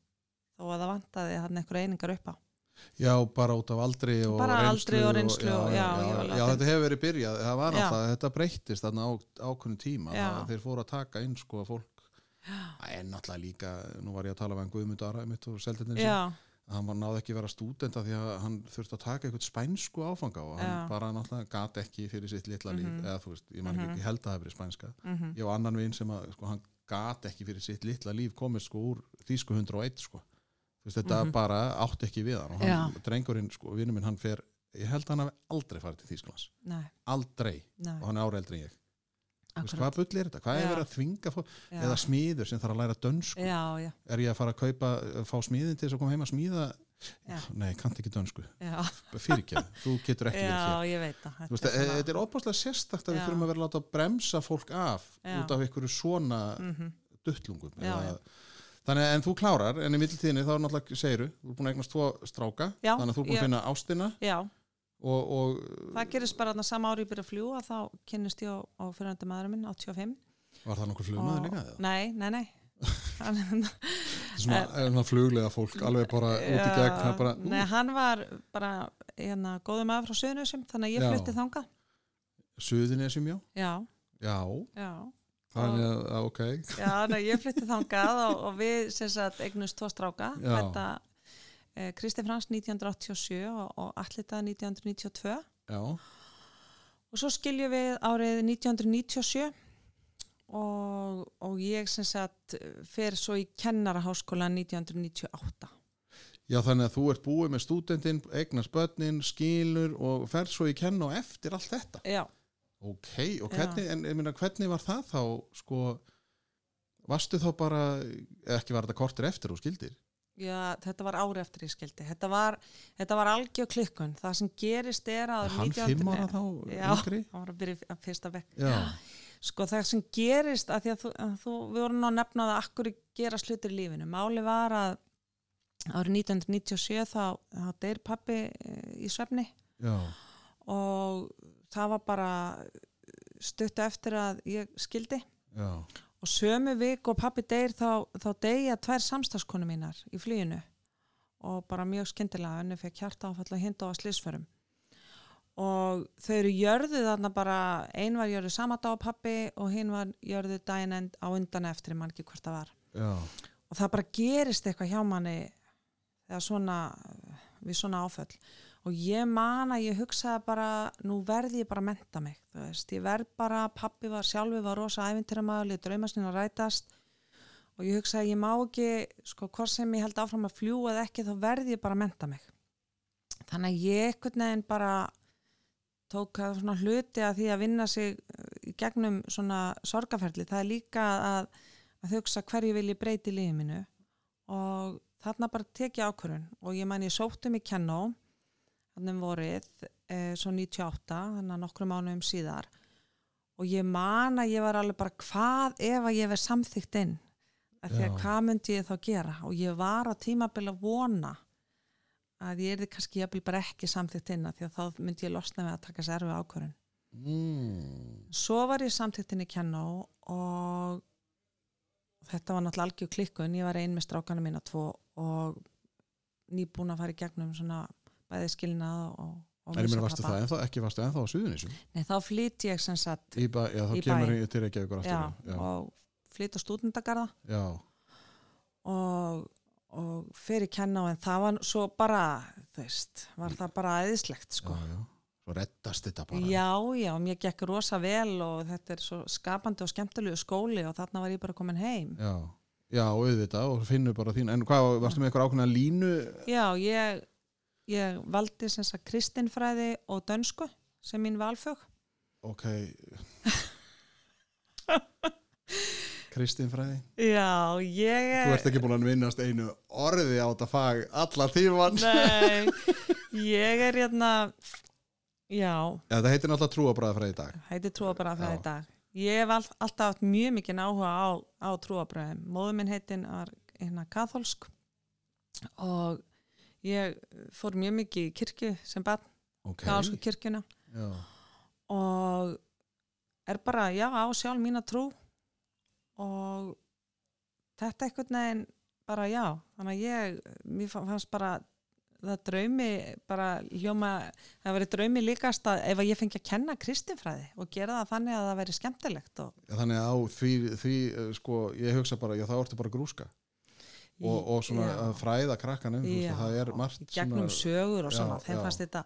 þó að það vantaði hann einhverja einingar upp á. Já, bara út af aldri og Bara reynslu aldri og reynslu og- já, já, já, já, þetta hefur verið byrjað. Það var alltaf, þetta breyttist þarna á ákveðnum tíma. Þeir fóru að taka inn sko að fólk en náttúrulega líka, nú var ég að tala hann Guðmund Ara mitt og seldinni já, hann var náði ekki að vera stúdenta því að hann þurfti að taka eitthvað spænsku áfanga og hann Já. bara náttúrulega gat ekki fyrir sitt litla líf, Mhm. eða þú veist, ég man ekki, Mhm. ég held að það hefur verið spænska mm ég og annan vinn sem að, sko, hann gat ekki fyrir sitt litla líf komist sko úr þýsku 101 sko, þú veist, þetta Mhm. bara átti ekki við hann og hann, drengurinn, sko, vinnur minn, hann fer ég held að hann hafi aldrei farið til Þýsklands nei, aldrei, nei og hann er áreldri en ég. Hvað bull er þetta, hvað er Já. verið að þvinga fólk, já, eða smíður sem þarf að læra dönsku, já, já, er ég að fara að kaupa að fá smíðin til þess að koma heim að smíða? Nei, kannt ekki dönsku. Já, fyrirkjæð, þú getur ekki verið hér. Þetta er e- svona- er óbáslega sérstakt að við þurfum að vera að láta bremsa fólk af út af einhverju svona Mhm. duttlungum Já, eða, þannig að en þú klárar en í mittiltíðinni þá er náttúrulega segiru þú er búin að eignast tvo stráka þannig að þú er búin ég- að finna ástina. Já, og, og það gerist bara þarna sama ári ég byrja að fljúa þá kynnist ég á, á fyrirhandi maðurinn minn 85 var það nokkur flugmaður líka nei, nei, nei. Er svona, svona fluglega fólk alveg bara út í gegn er bara, Nei, hann var bara hérna, góðum maður frá Suðnusum þannig að ég Já. flutti þangað. Suðunesjum já? Já, já, já. Þannig að, ok. Já, nei, ég flutti þangað og, og við sem sagt eignust tvo stráka þetta eh, Kristi Frans 1987 og, og Allita 1992 já, og svo skiljum við árið 1997 og, og ég sem sagt fer svo í kennaraháskóla 1998 já þannig að þú ert búið með stúdentinn, eignast börnin skilur og fer svo í kenn og eftir allt þetta. Já, Ok, og hvernig, en meina, hvernig var það þá, sko, varstu þá bara, ekki var þetta kortir eftir og skildir? Já, þetta var ári eftir ég skildi. Þetta var, þetta var algjör klikkun. Það sem gerist er að Hann fimm ára þá, Já. hann var að byrja í fyrsta bekk. Já, Sko það sem gerist að því að þú, að þú við vorum nú að nefna það akkur gera slutir í lífinu. Máli var að árið 1997 þá, þá deyr pappi eh, í svefni. Já, og það var bara stuttu eftir að ég skildi. Já, og sömu vik og pappi deyr þá, þá deyja tvær samstagskonu mínar í flýinu og bara mjög skyndilega önnu fekk hjarta áfall að hinda á slísförum og þau eru jörðu þarna bara ein var jörðu sama dag á pappi og hinn var jörðu daginn end á undan eftir ég man ekki hvort það var. Já, og það bara gerist eitthvað hjá manni svona við svona áföll og ég man að ég hugsaði bara nú verði ég bara að menta mig veist, ég verð bara, pappi var sjálfi var rosa æfintyramæðli, draumasninn að rætast. Og ég hugsaði ég má ekki sko hvort sem ég held áfram að fljúa eða ekki þá verði ég bara að menta mig. Þannig að ég ekkert neginn bara tók það svona hluti að því að vinna sig í gegnum svona sorgaferli, það er líka að að hugsa hverju vil ég breyti lífið mínu. Og þarna bara tekið ákvörun og ég mæni ég sóttum í Kennó þannig um vorið e, svo 98, þannig að nokkru mánuðum síðar. Og ég man að ég var alveg bara hvað ef að ég verð samþygt inn? Af því að hvað myndi ég þá gera? Og ég var á tímabil að vona að ég erði kannski jafnvel bara ekki samþygt inn af því að þá myndi ég losna við að taka sér erfið ákvörun mm, svo var ég samþygt inn í Kennó og þetta var náttúrulega algjör klikkun. Ég var ein með strákana mína tvo og nýbúin að fara í gegnum svona bæði skilnað og, og en ég meina varstu það ennþá, ekki varstu ennþá á suðunísum Nei, þá flýt ég sem sagt í bæ, já, þá Í kemur bæ. ég til ekki ykkur já, aftur já, og flýt á stúdendagarða já, og, og fyrir kenna en það var svo bara þú veist, var það bara æðislegt sko. já, já. svo reddast þetta bara. Já, já, mér gekk rosa vel og þetta er svo skapandi og skemmtilegu skóli og þarna var ég bara komin heim. já, já, auðvitað og finnur bara þín, en hvað, varstu með eitthvað ákveðna línu? Já, ég, ég valdi sem sagt kristinfræði og dönsku sem mín valfög. ok Kristín Fræði Já, ég þú ert ekki búin að vinnast einu orði á þetta fag allar tíman Nei, ég er hérna, já, Já, þetta heitir náttúrulega trúabræðafræði í dag heiti trúabrað Já. í dag. Ég hef all, alltaf haft mjög mikið áhuga á, á trúabröðum. Móður minn heitin var hérna katholsk og ég fór mjög mikið í kirkju sem barn, ok, katholsku kirkjuna. Já, og er bara, já, á sjálf mína trú. Og þetta einhvern veginn bara já, þannig að ég mér fa- fannst bara það draumi bara hljóma það verið draumi líkast að ef að ég fengi að kenna kristinfræði og gera það þannig að það veri skemmtilegt og Já, þannig að á því, því eh, sko, ég hugsa bara, já það orti bara grúska og, og svona Já. að fræða krakkan um, þú veist, Já, að það er margt gegnum svona, sögur og Já, svona, þeim já. fannst þetta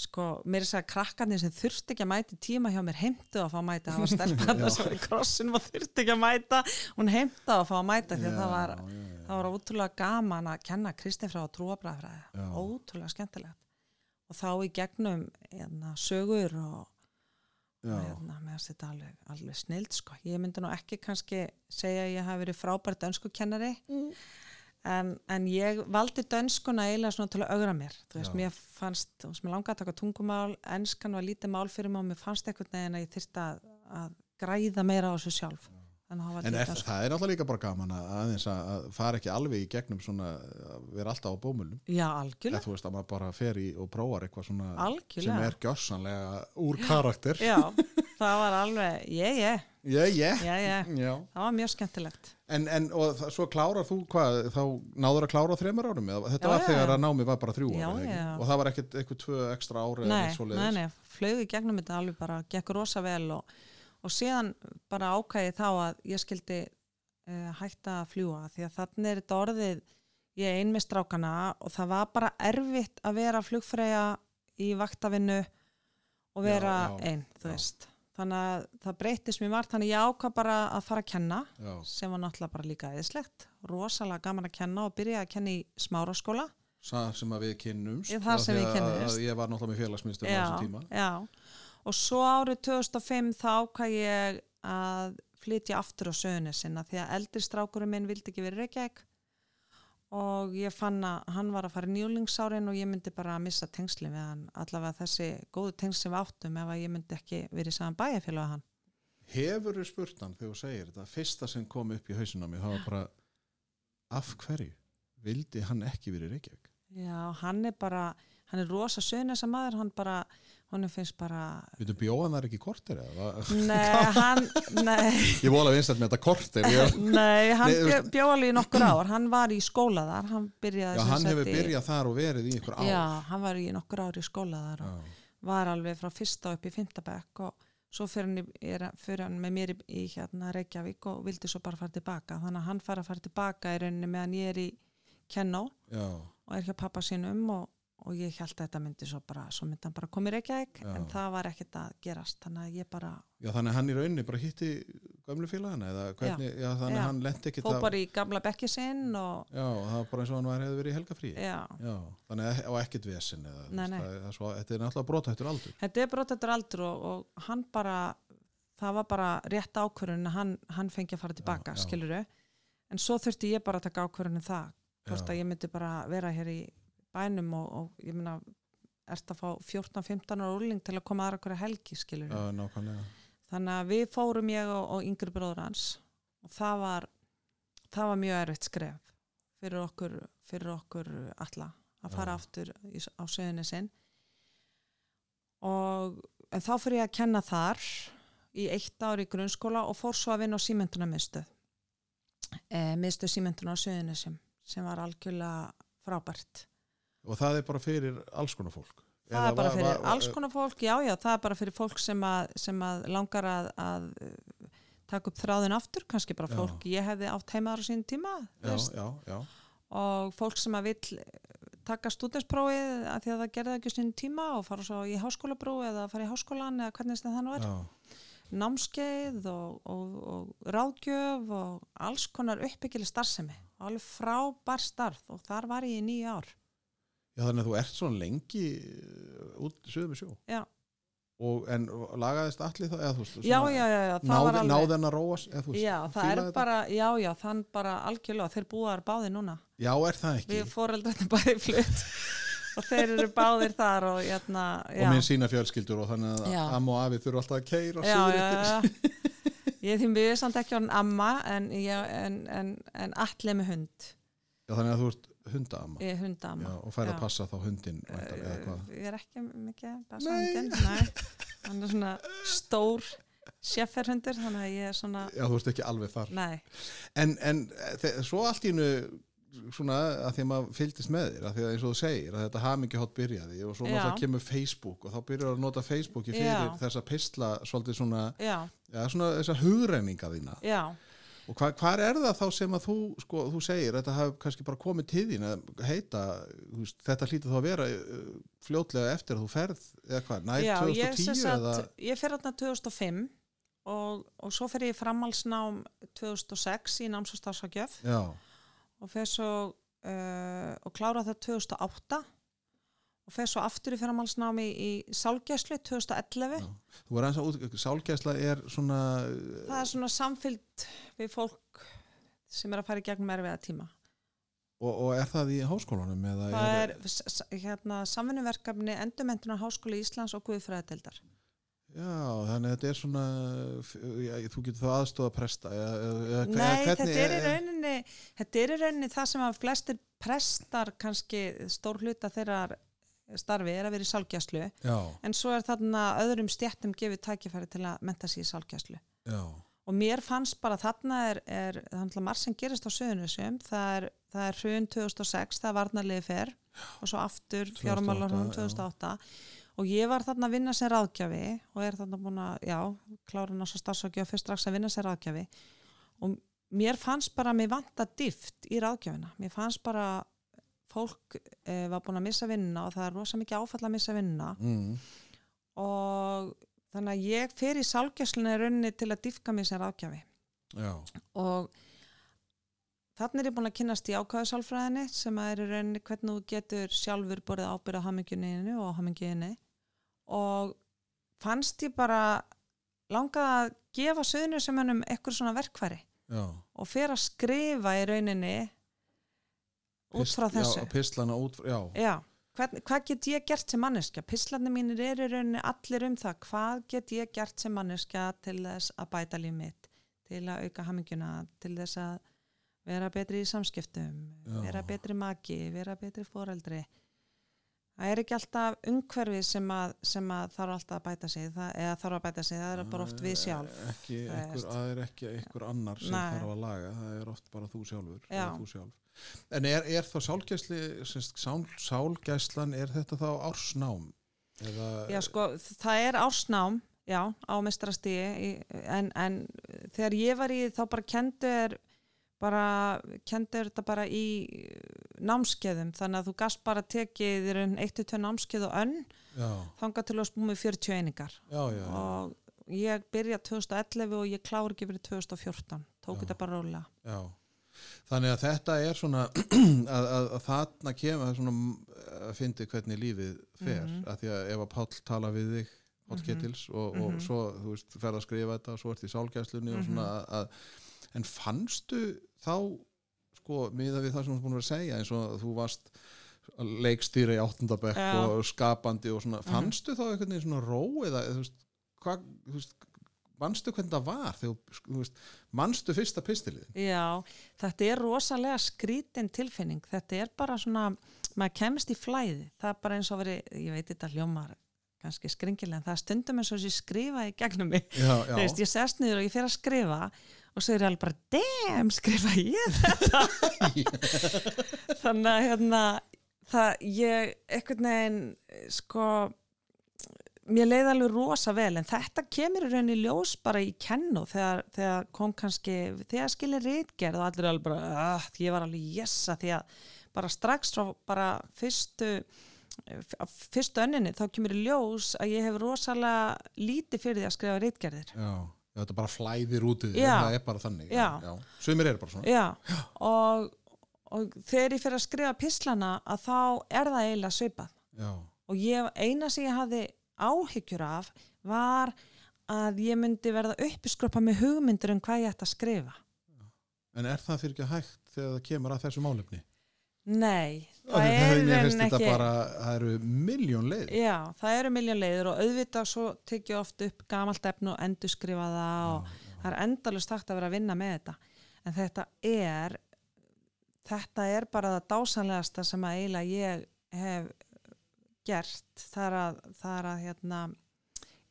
sko, mér er þess að krakkarnir sem þurfti ekki að mæta tíma hjá mér heimtu að fá að mæta það var stelpa þetta sem var í krossinum og þurfti ekki að mæta hún heimta að fá að mæta því að það var, já, já, það var ótrúlega gaman að kenna kristinfræð og trúabræðfræði ótrúlega skemmtilegt. Og þá í gegnum hérna, sögur og, og hérna, með þetta alveg, alveg snild sko. ég myndi nú ekki kannski segja að ég hafi verið frábært dönskukennari en, en ég valdi dönskuna eiginlega svona til að augra mér. Þú veist, Já. mér fannst, þú veist, mér langaði að taka tungumál. Enskan var lítið mál fyrir mig og mér fannst einhvern veginn að ég þyrst að, að græða meira á þessu sjálf það En er, dönsku. það er náttúrulega líka bara gaman að, aðeins að, að fara ekki alveg í gegnum svona, að vera alltaf á bómulum já, algjörlega, þú veist að maður bara fer í og prófar eitthvað svona sem algjörlega. er gjörsanlega úr karakter. Já, það var alveg, ég, já, ég já. það var mjög skemmtilegt. En, en og það, svo klárar þú hvað, þá náður að klára á þremur árum eða þetta Já, var þegar að námi var bara þrjú ára, og það var ekkert eitthvað tvö ekstra ára nei, nei, nei, flögu í gegnum þetta alveg bara, gekk rosa vel og, og síðan bara ákæði þá að ég skildi uh, hætta að fljúa því að þannig er þetta orðið ég er ein með strákana og það var bara erfitt að vera flugfræja í vaktavinnu og vera Já, já, einn, þú já. veist þannig að það breytist mér margt þannig að ég ákvað bara að fara að kenna sem var náttúrulega bara líka eðislegt rosalega gaman að kenna og byrja að kenna í smáraskóla það sem að við kynnumst það sem við kynnumst. Ég var náttúrulega með félagsmyndstur á já, þessu tíma já. Og svo árið 2005 þá ákvað ég að flytja aftur á sögunu sinna því að eldri strákurinn minn vildi ekki verið Reykjavík. Og ég fann að hann var að fara í njúlingsárin og ég myndi bara að missa tengsli við hann allavega þessi góðu tengsli sem við áttum ef að ég myndi ekki verið saman bæjarfélag hann. Hefur þú spurt hann þegar þú segir þetta? Fyrsta sem kom upp í hausinn á mig það var bara af hverju vildi hann ekki verið Reykjavík? Já, hann er bara, hann er rosa söguna sem maður, hann bara, hún finnst bara Við bjóðan þar ekki kortir eða? nei, hann nei, Ég vola vinsat með þetta kortir ég, nei, hann Nei, þú bjó, veist- bjó alveg í nokkur ár. Hann var í skóla þar hann Já, hann hefur í- byrjað þar og verið í ykkur ár. já, hann var í nokkur ár í skóla þar og Já. var alveg frá fyrsta upp í fymtabæk og svo fyrir hann, í, er, hann með mér í, í hérna Reykjavík og vildi svo bara fara tilbaka. Þannig að hann fara að fara tilbaka í rauninni meðan ég er í Kennó og er hjá pappa sínum og, og ég held að þetta myndi svo bara, svo myndi hann bara koma í Reykjavík Já. en það var ekkert að gerast þannig að ég bara já þannig að hann í rauninni bara hitti gömlu félagana eða hvernig, já, þannig Já. að hann lendi ekki bara í gamla bekki sinn og Já, það var bara eins og hann var hefði verið í helgafrí já, Já, þannig að ekkert vesen eða, Nei, nei. það, svo, þetta er náttúrulega brotættur aldur. Þetta er brotatur aldur og, og hann bara það var bara rétt ákvörðun að hann, hann fengi að fara tilbaka, skiluru en svo þurfti ég bara að taka ákvörðun það hvort að ég myndi bara vera hér í bænum og, og ég meina ert að fá 14-15 ára úrling til að koma aðra hverja helgi skiluru Já, þannig að við fórum ég og, og yngri bróður hans og það var það var mjög erfitt skref fyrir okkur, fyrir okkur alla að fara Já. aftur í, á söðunni sinn og þá fyrir ég að kenna þar í eitt ár í grunnskóla og fór svo að vinna á símynduna miðstöð e, miðstöð símynduna á söðunni sem, sem var algjörlega frábært Og það er bara fyrir alls konar fólk? Það er bara fyrir alls konar fólk, já já, það er bara fyrir fólk sem að, sem að langar að, að uh, taka upp þráðin aftur, kannski bara Já. fólk ég hefði átt heimaður á sín tíma Já, já, já, og fólk sem að vill taka stúdensprófið að því að það gerði ekki á sín tíma og fara svo í háskólabrú eða fara í háskólan eða hvernig það nú er. Já. námskeið og, og, og ráðgjöf og alls konar uppbyggileg starfsemi. Alveg frábær starf og þar var ég í nýju ár Já, þannig að þú ert svona lengi uh, út sögum við sjó já, og, en lagaðist allir það eða þú veist já, já, já, já það var náði, alveg náði hann að róa eða þú veist Já, það er þetta? bara, já, já, þann bara algjörlega, þeir búaðar báðir núna. Já, er það ekki Við fóreldrarnir bæði flutt og þeir eru báðir þar og jæna, já. og minn sína fjölskyldur og þannig að Já. amma og afi þurfa alltaf að keira já, já, já. Ég er því við samt ekki orðin amma en, ég, en, en, en allir með hund. Já, þannig að þú ert er hundamma. Já, og fær að passa þá hundin eða hvað Ég er ekki mikið að passa Nei. hundin, nei. Hann er svona stór sjefferhundur, þannig að ég er svona, Já, þú ert ekki alveg þar nei, En, en svo allt í hennu svona að því að maður fylgdist með þér að því að eins og þú segir að þetta hamingi hótt byrjaði og svo náttúrulega kemur Facebook og þá byrjar að nota Facebooki fyrir Já. þessa pistla svolítið svona, já, já, svona þessa hugreininga þína já. Og hva, hvað er það þá sem að þú sko, þú segir, þetta hafi kannski bara komið til þín að heita, veist, þetta hlýtur þá að vera uh, fljótlega eftir að þú ferð eða hvað, næ, Já, ég, 2010 sem eða? sagt, ég fer þarna 2005 og, og svo fer ég framhalsnám 2006 í náms- og starfsakjöf já, og fer svo uh, og klára það 2008 og fer svo aftur í framhalsnámi í, Sálgæslu 2011 Já. þú var eins að út, sálgæsla er svona það er svona samfyllt við fólk sem er að fara í gegnum erfiða tíma. Og, og er það í háskólanum það er s- hérna, samvinnuverkefni Endurmentunar Háskóli Íslands og Guðfræðadeildar. Já, þannig að þetta er svona já, þú getur þá aðstofa presta eða, eða, Nei, hvernig, þetta er í rauninni þetta er í rauninni það sem að flestir prestar kannski stór hluta þeirra starfi er að vera í sálgjastlu Já, en svo er þarna öðrum stjættum gefið tækifæri til að menta sig í sálgjastlu já, og mér fannst bara þarna er, er þannig að marg sem gerist á söðunusum það er, hrun 2006 það er varnarliði fer og svo aftur 2008, fjármálarhún já. 2008 og ég var þarna að vinna sem ráðgjafi og er þarna búin að, já, klára náttúrulega starfsakja og fyrir strax að vinna sem ráðgjafi. Og mér fannst bara að mér vanta dift í ráðgjafina. Mér fannst bara fólk eh, var búin að missa vinna og það er rosa mikið áfall að missa vinna mm, og þannig að ég fer í sálgjösluna í rauninni til að diffka mér sem ráðgjafi. Já, og þannig er ég búin að kynast í ákvæðu sálfræðinni sem er í rauninni hvernig þú getur sjálfur borðið ábyrða hamingjunni og hamingjunni og fannst ég bara langað að gefa söðinu sem hennum eitthvað svona verkværi já. og fer að skrifa í rauninni út frá þessu Já, pislana út, já, Já, hvern, hvað get ég gert sem manneskja? Pislarnir mínir eru rauninni allir um það. Hvað get ég gert sem manneskja til þess að bæta líf mitt, til að auka hamingjuna, til þess að vera betri í samskiptum, Já. vera betri maki, vera betri foreldri. Það er ekki alltaf umhverfið sem að, sem að þarf alltaf að bæta sig það, eða þarf að bæta sig, það er bara oft við sjálf ekki það einhver, veist. það er ekki einhver annar sem Nei. þarf að laga það er oft bara þú sjálfur, þú sjálf. en er, er þá sálgæsli sál, sálgæslan er þetta þá ársnám eða, Já, sko, það er ársnám, já, á mestrastíi, en, en þegar ég var í þá bara kendur bara, kendur þetta bara í námskeiðum, þannig að þú gast bara tekið þér einn 1-2 námskeið og önn, já, þangað til að spúið með 40 einingar já, já, já, og ég byrja 2011 og ég klára ekki fyrir 2014, tók þetta bara rólega. þannig að þetta er svona að, að, að þarna kemur svona að fyndi hvernig lífið fer, Mhm. að því að ef að Páll tala við þig Páll Mhm. Kettils og, og Mhm. svo þú veist, ferð að skrifa þetta og svo ert í sálgæslunni og svona að, að, en fannstu þá sko, miða við það sem þú búin að vera að segja eins og þú varst leikstýra í áttundabekk. Mhm. og skapandi og svona, fannstu þá einhvern veginn svona ró eða þú veist, hvað, þú veist manstu hvernig það var þegar, manstu fyrsta pistilið Já, þetta er rosalega skrítin tilfinning. Þetta er bara svona, maður kemst í flæði. Það er bara eins og veri, ég veit þetta hljómar kannski skringilega, en það stundum eins og þessi skrifa í gegnum mig. Þú veist, ég sest niður og ég fer að skrifa og svo er ég alveg bara, damn, skrifa ég þetta? Þannig að hérna, það, ég, einhvern veginn, sko, mér leiði alveg rosa vel en þetta kemur í rauninni ljós bara í kennu þegar, þegar kom kannski þegar skilir reitgerð og allir alveg bara uh, ég var alveg jessa því að bara strax frá bara fyrstu fyrstu önninni þá kemur í ljós að ég hef rosalega lítið fyrir því að skrifa reitgerðir já, já, þetta bara flæðir út í því Já. það er bara þannig Já. sumir eru bara svona. Já, og, og þegar ég fyrir að skrifa pislana að þá er það eiginlega svipað. Já, og ég, eina sem ég hafði áhyggjur af var að ég myndi verða uppiskruppa með hugmyndur um hvað ég ætti að skrifa. en er það fyrir ekki hægt þegar það kemur að þessu málefni Nei, það því er ekki... bara, það eru miljón leið Já, það eru miljón leiður og auðvitað svo tekið oft upp gamalt efni og endurskrifa það og það er endalust takt að vera að vinna með þetta. En þetta er, þetta er bara það dásanlegasta sem að eiginlega ég hef gert. Það er að, það er að hérna,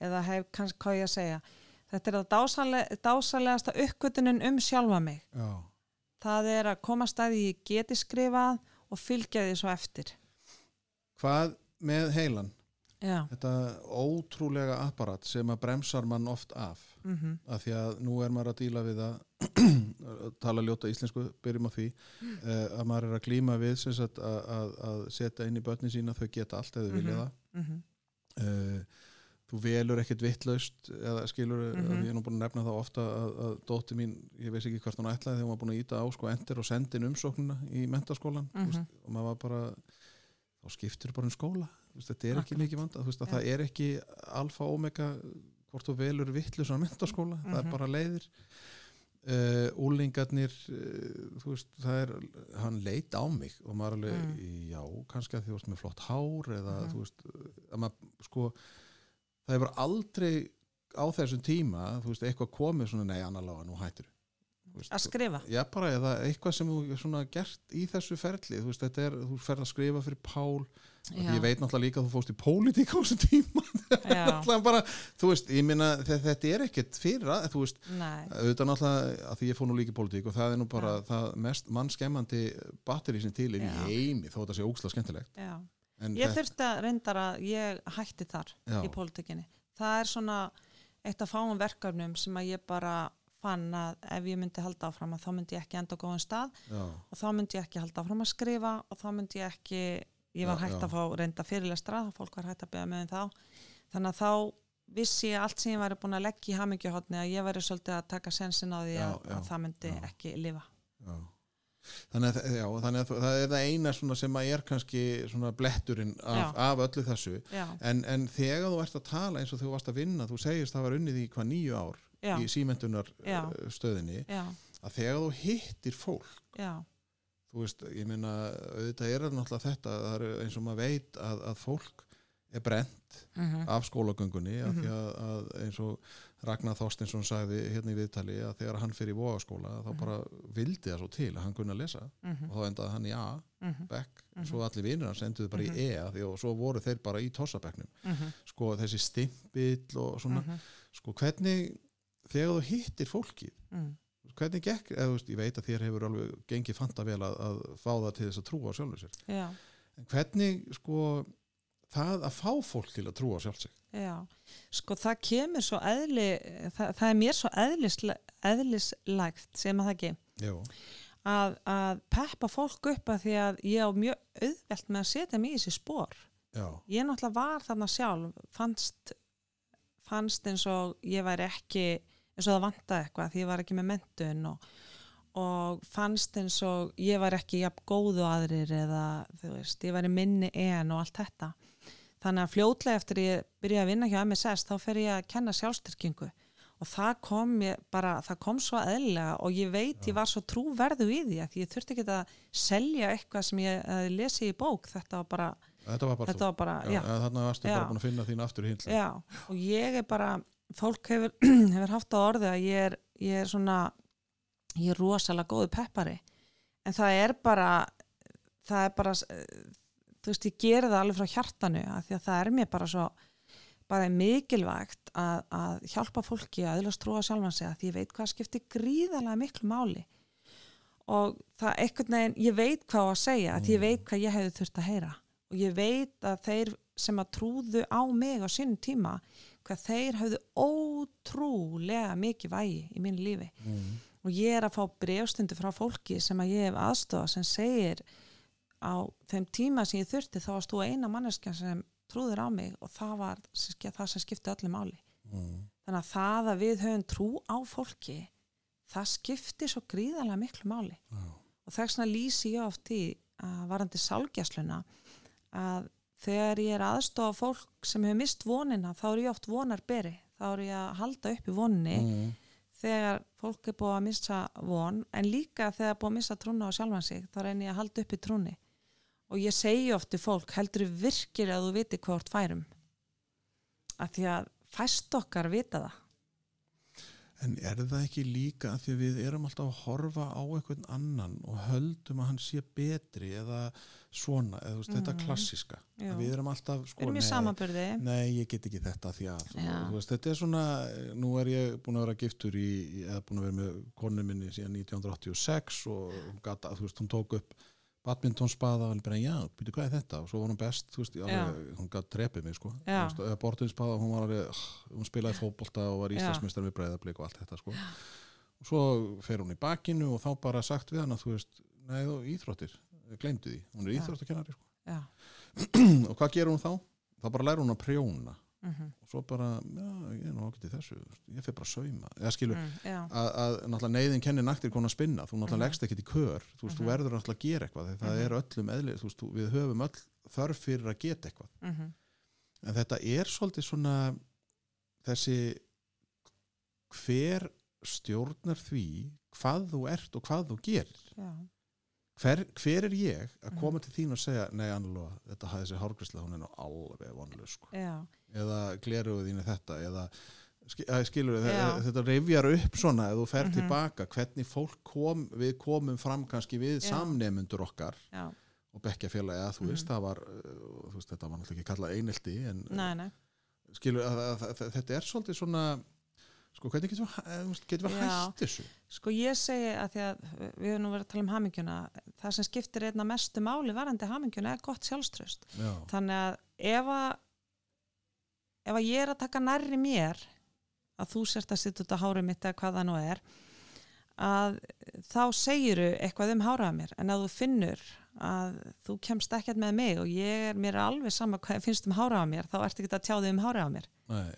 eða hef kannski hvað ég að segja. Þetta er það dásanleg, dásanlegasta uppgötunin um sjálfa mig. já, Það er að koma staði ég geti skrifað og fylgja því svo eftir. hvað með heilan Já, þetta ótrúlega apparat sem að bremsar mann oft af. Mhm, af því að nú er maður að díla við að tala ljóta íslensku, byrjum á því. Uh, að maður er að glíma við sagt, að, að, að setja inn í börnin sína þau geta allt eða vilja Mhm. það. Mhm, uh, þú velur ekkert vittlaust eða skilur, mm Mhm. ég er nú búin að nefna það ofta að, að dótti mín, ég veist ekki hvert hún ætlaði þegar hún var búin að íta á sko endur og sendin umsóknuna í mentaskólan mm Mhm. og maður var bara þá skiptir bara um skóla veist, þetta er ekki mikið vanda, veist Já. það er ekki alfa og omega hvort þú velur vittlusan mentaskóla, það er Mhm. bara leiðir uh, úlingarnir uh, þú veist, það er hann leit á mig og maður alveg Mm. já, kannski að því þú veist með flott hár eða Mhm. þú veist, að maður sko það hefur aldrei á þessum tíma, þú veist, eitthvað komið svona, nei, annar lága, nú hættir að skrifa. Já, bara eða eitthvað sem þú svona gert í þessu ferli, þú veist, þetta er þú ferð að skrifa fyrir Pál Já. ég veit náttúrulega líka að þú fóst í pólitík á þessum tíma Já, bara, þú veist, ég minna þetta er ekkert fyrir að, þú veist auðvitað náttúrulega, að því ég fór nú líka í pólitík og það er nú bara það mest mannskemmandi batteri sem til er Já. í heimi þó þetta sé ógslag skemmtilegt já. En Ég þurfti að reyndar að ég hætti þar Já. í pólitíkinni. Það er svona eitt af fáum verkefnum sem að ég bara fann að ef ég myndi halda áfram að þá myndi ég ekki enda á góðan stað já, og þá myndi ég ekki halda áfram að skrifa og þá myndi ég ekki, ég var Já, hægt að fá reynda fyrirlestra fólk var hægt að beða með um þá. Þannig að þá vissi ég allt sem ég væri búin að leggja í hamingjuhotni að ég væri svolítið að taka sensin á því að, að það myndi ekki lifa. já. Þannig að, já, þannig að það er það eina sem að er kannski bletturinn af, af öllu þessu. En, en þegar þú ert að tala eins og þú varst að vinna þú segist það var unnið í hvað nýju ár já, í símentunar Já. stöðinni já, að þegar þú hittir fólk já, þú veist, ég meina auðvitað er það náttúrulega þetta er eins og maður veit að, að fólk er brent mhm, af skólagöngunni Mhm. því að, að eins og Ragnar Þorstinsson sagði hérna í viðtali að þegar hann fyrir í vogaskóla þá Mhm. bara vildi það svo til að hann kunna lesa. Mhm, og þá endaði hann í A, mhm, bekk. Mhm. svo allir vinnir hans enduðu bara Mhm. í E af því og svo voru þeir bara í tossabekknum. Mhm, sko þessi stimpill og svona. Mhm, sko hvernig þegar þú hittir fólkið mhm. hvernig gekk, eða þú veist, ég veit að þér hefur alveg gengið fanta vel að, að fá það til þess að trúa sjálfur sér. Já, en hvernig sko það að fá fólk til að trúa á sjálf sig já. Sko það kemur svo eðli, það, það er mér svo eðlisle, eðlislægt sem að það ekki að, að peppa fólk upp að því að ég á mjög auðvelt með að setja mig í þessi spór. Já, Ég náttúrulega var þarna sjálf, fannst, fannst eins og ég væri ekki, eins og það vantaði eitthvað því ég var ekki með mentun og, og fannst eins og ég var ekki jafn góðu aðrir eða þú veist, ég væri minni en og allt þetta. Þannig að fljótlega eftir ég byrjaði að vinna hjá MSS þá fer ég að kenna sjálfstyrkingu. Og það kom bara, það kom svo eðlilega og ég veit ég var svo trúverðu í því að ég þurfti ekki að selja eitthvað sem ég hafði lesið í bók, þetta var bara, þetta var bara þetta var bara, já, já, Þannig varstu Já. bara búin að finna þín aftur Já, og ég er bara, fólk hefur, hefur haft á orði að ég er, ég er svona, ég er rosalega góðu peppari, en það er bara, það er bara, eh, þú veist, ég geri það alveg frá hjartanu, af því að það er mér bara svo, bara mikilvægt að, að hjálpa fólki að öðlast trúa sjálfan sig, að því ég veit hvað skiptir gríðarlega miklu máli. Og það einhvern veginn, ég veit hvað að segja, að ég veit hvað ég hefði þurft að heyra. Og ég veit að þeir sem að trúðu á mig á sínum tíma hvað þeir hafðu ótrúlega mikið vægi í mínu lífi. Mm. og ég er að fá brefstundu frá fólki sem að ég hef aðstofa sem segir á þeim tíma sem ég þurfti þá varst þú eina manneskja sem trúður á mig og það var það sem skipti öllu máli Mm. þannig að það að við höfum trú á fólki það skiptir svo gríðarlega miklu máli Já. og þess vegna lýsi ég oft í að varandi sálgjasluna að þegar ég er aðstofa fólk sem hefur mist vonina þá er ég oft vonarberi þá er ég að halda upp í voninni Mm. þegar fólk er búið að missa von en líka þegar er búið að missa trúna á sjálfan sig þá reynir ég að halda upp í trúni og ég segi oft til fólk heldur virkir að þú viti hvort færum að því að fæst okkar vita það. En er það ekki líka að því að við erum alltaf að horfa á einhvern annan og höldum að hann sé betri eða svona, eða veist, þetta Mhm. klassiska við erum alltaf, sko, erum nei, nei, ég get ekki þetta því að, veist, þetta er svona nú er ég búin að vera giftur í eða búin að vera með konu minni síðan 1986 og gata, þú veist, hún tók upp badmintonspaða og hann bara, já, byrju, hvað er þetta? Og svo var hún best, þú veist, alveg, hún gætt trepið mig, sko, Já. Bortinspaða, hún var alveg, hún spilaði fótbolta og var Já. íslandsmistar með breyðablík og allt þetta, sko og svo fer hún í bakinu og þá bara sagt við hann að þú veist, nei, þú íþróttir glemdu því, hún er Já. íþróttakennari, sko já, og hvað gerur hún þá? þá bara læra hún að prjóna mm og svo bara, já, ég er nú í þessu ég fyrir bara að sauma, eða skilur mm, að, að náttúrulega neyðin kennir naktir konar spinna þú náttúrulega Mhm. leggst ekkit í kör þú veist, þú Mhm. verður náttúrulega að gera eitthvað það Mhm. er öllum eðli, þú veist, við höfum öll þörf fyrir að geta eitthvað. Mm en þetta er svolítið svona þessi hver stjórnar því hvað þú ert og hvað þú gerir. Já, hver, hver er ég að Mhm. koma til þín og segja nei Annalóa, þetta hafði þessi hárgræsla hún er nú alveg vonlu sko. eða gleruðu þín er þetta eða ski- skilur Já. þetta reyfjar upp svona ef þú fer Mhm. tilbaka hvernig fólk kom við komum fram kannski við Já. samnemundur okkar já, og bekkjafélagi að þú Mhm. veist það var uh, þú veist þetta var náttúrulega ekki kallað einelti en nei, nei skilur að, að, að, að þetta er svolítið svona sko hvernig getur við, eh, veist, getum við Já. hætt þessu Sko ég segi að því að við höfum nú verið að tala um hamingjuna, það sem skiptir einna mestu máli varandi hamingjuna er gott sjálfströst. já, Þannig að ef að, ef að ég er að taka nærri mér, að þú sért að sitja út á hárið mitt eða hvað það nú er, að þá segiru eitthvað um hárað mér, en að þú finnur að þú kemst ekkert með mig og ég er mér er alveg sama hvað finnst um hárað mér, þá ertu ekki að tjá þig um hárað mér. nei.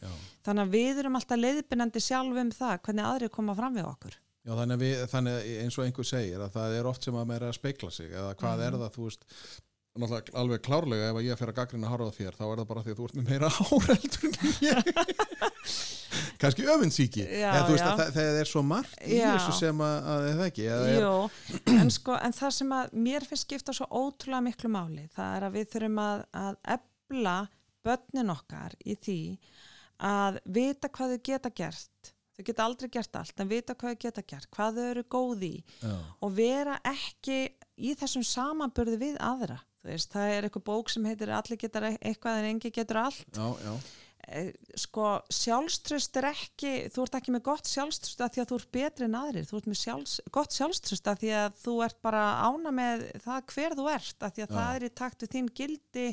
Þannig að við erum alltaf leiðbynandi sjálf um það hvernig aðrir koma fram við okkur. Já, þannig, við, þannig eins og einhver segir að það er oft sem að maður er að speikla sig eða hvað Mhm. er það, þú veist náttúrulega alveg klárlega ef ég fer að gaggrina á þér þá er það bara því að þú ert með meira háreldur en ég. Kannski að það, það er svo margt í Já. þessu sem að, að er það ekki er, en sko, en það sem að mér finnst skipta svo ótrúlega miklu máli, það er að við þurfum að, að ebla börnin okkar í því að vita hvað þau geta gert. Þau geta aldrei gert allt en vita hvað þau geta gert, hvað þau eru góð í já, og vera ekki í þessum samanburði við aðra veist, það er eitthvað bók sem heitir allir getur eitthvað en engi getur allt. Já, já, Eh, sko sjálfströst er ekki þú ert ekki með gott sjálfströst af því að þú ert betri en aðrir, þú ert með sjálfs, gott sjálfströst af því að þú ert bara ána með það hver þú ert af því að Já. það er í takt við þín gildi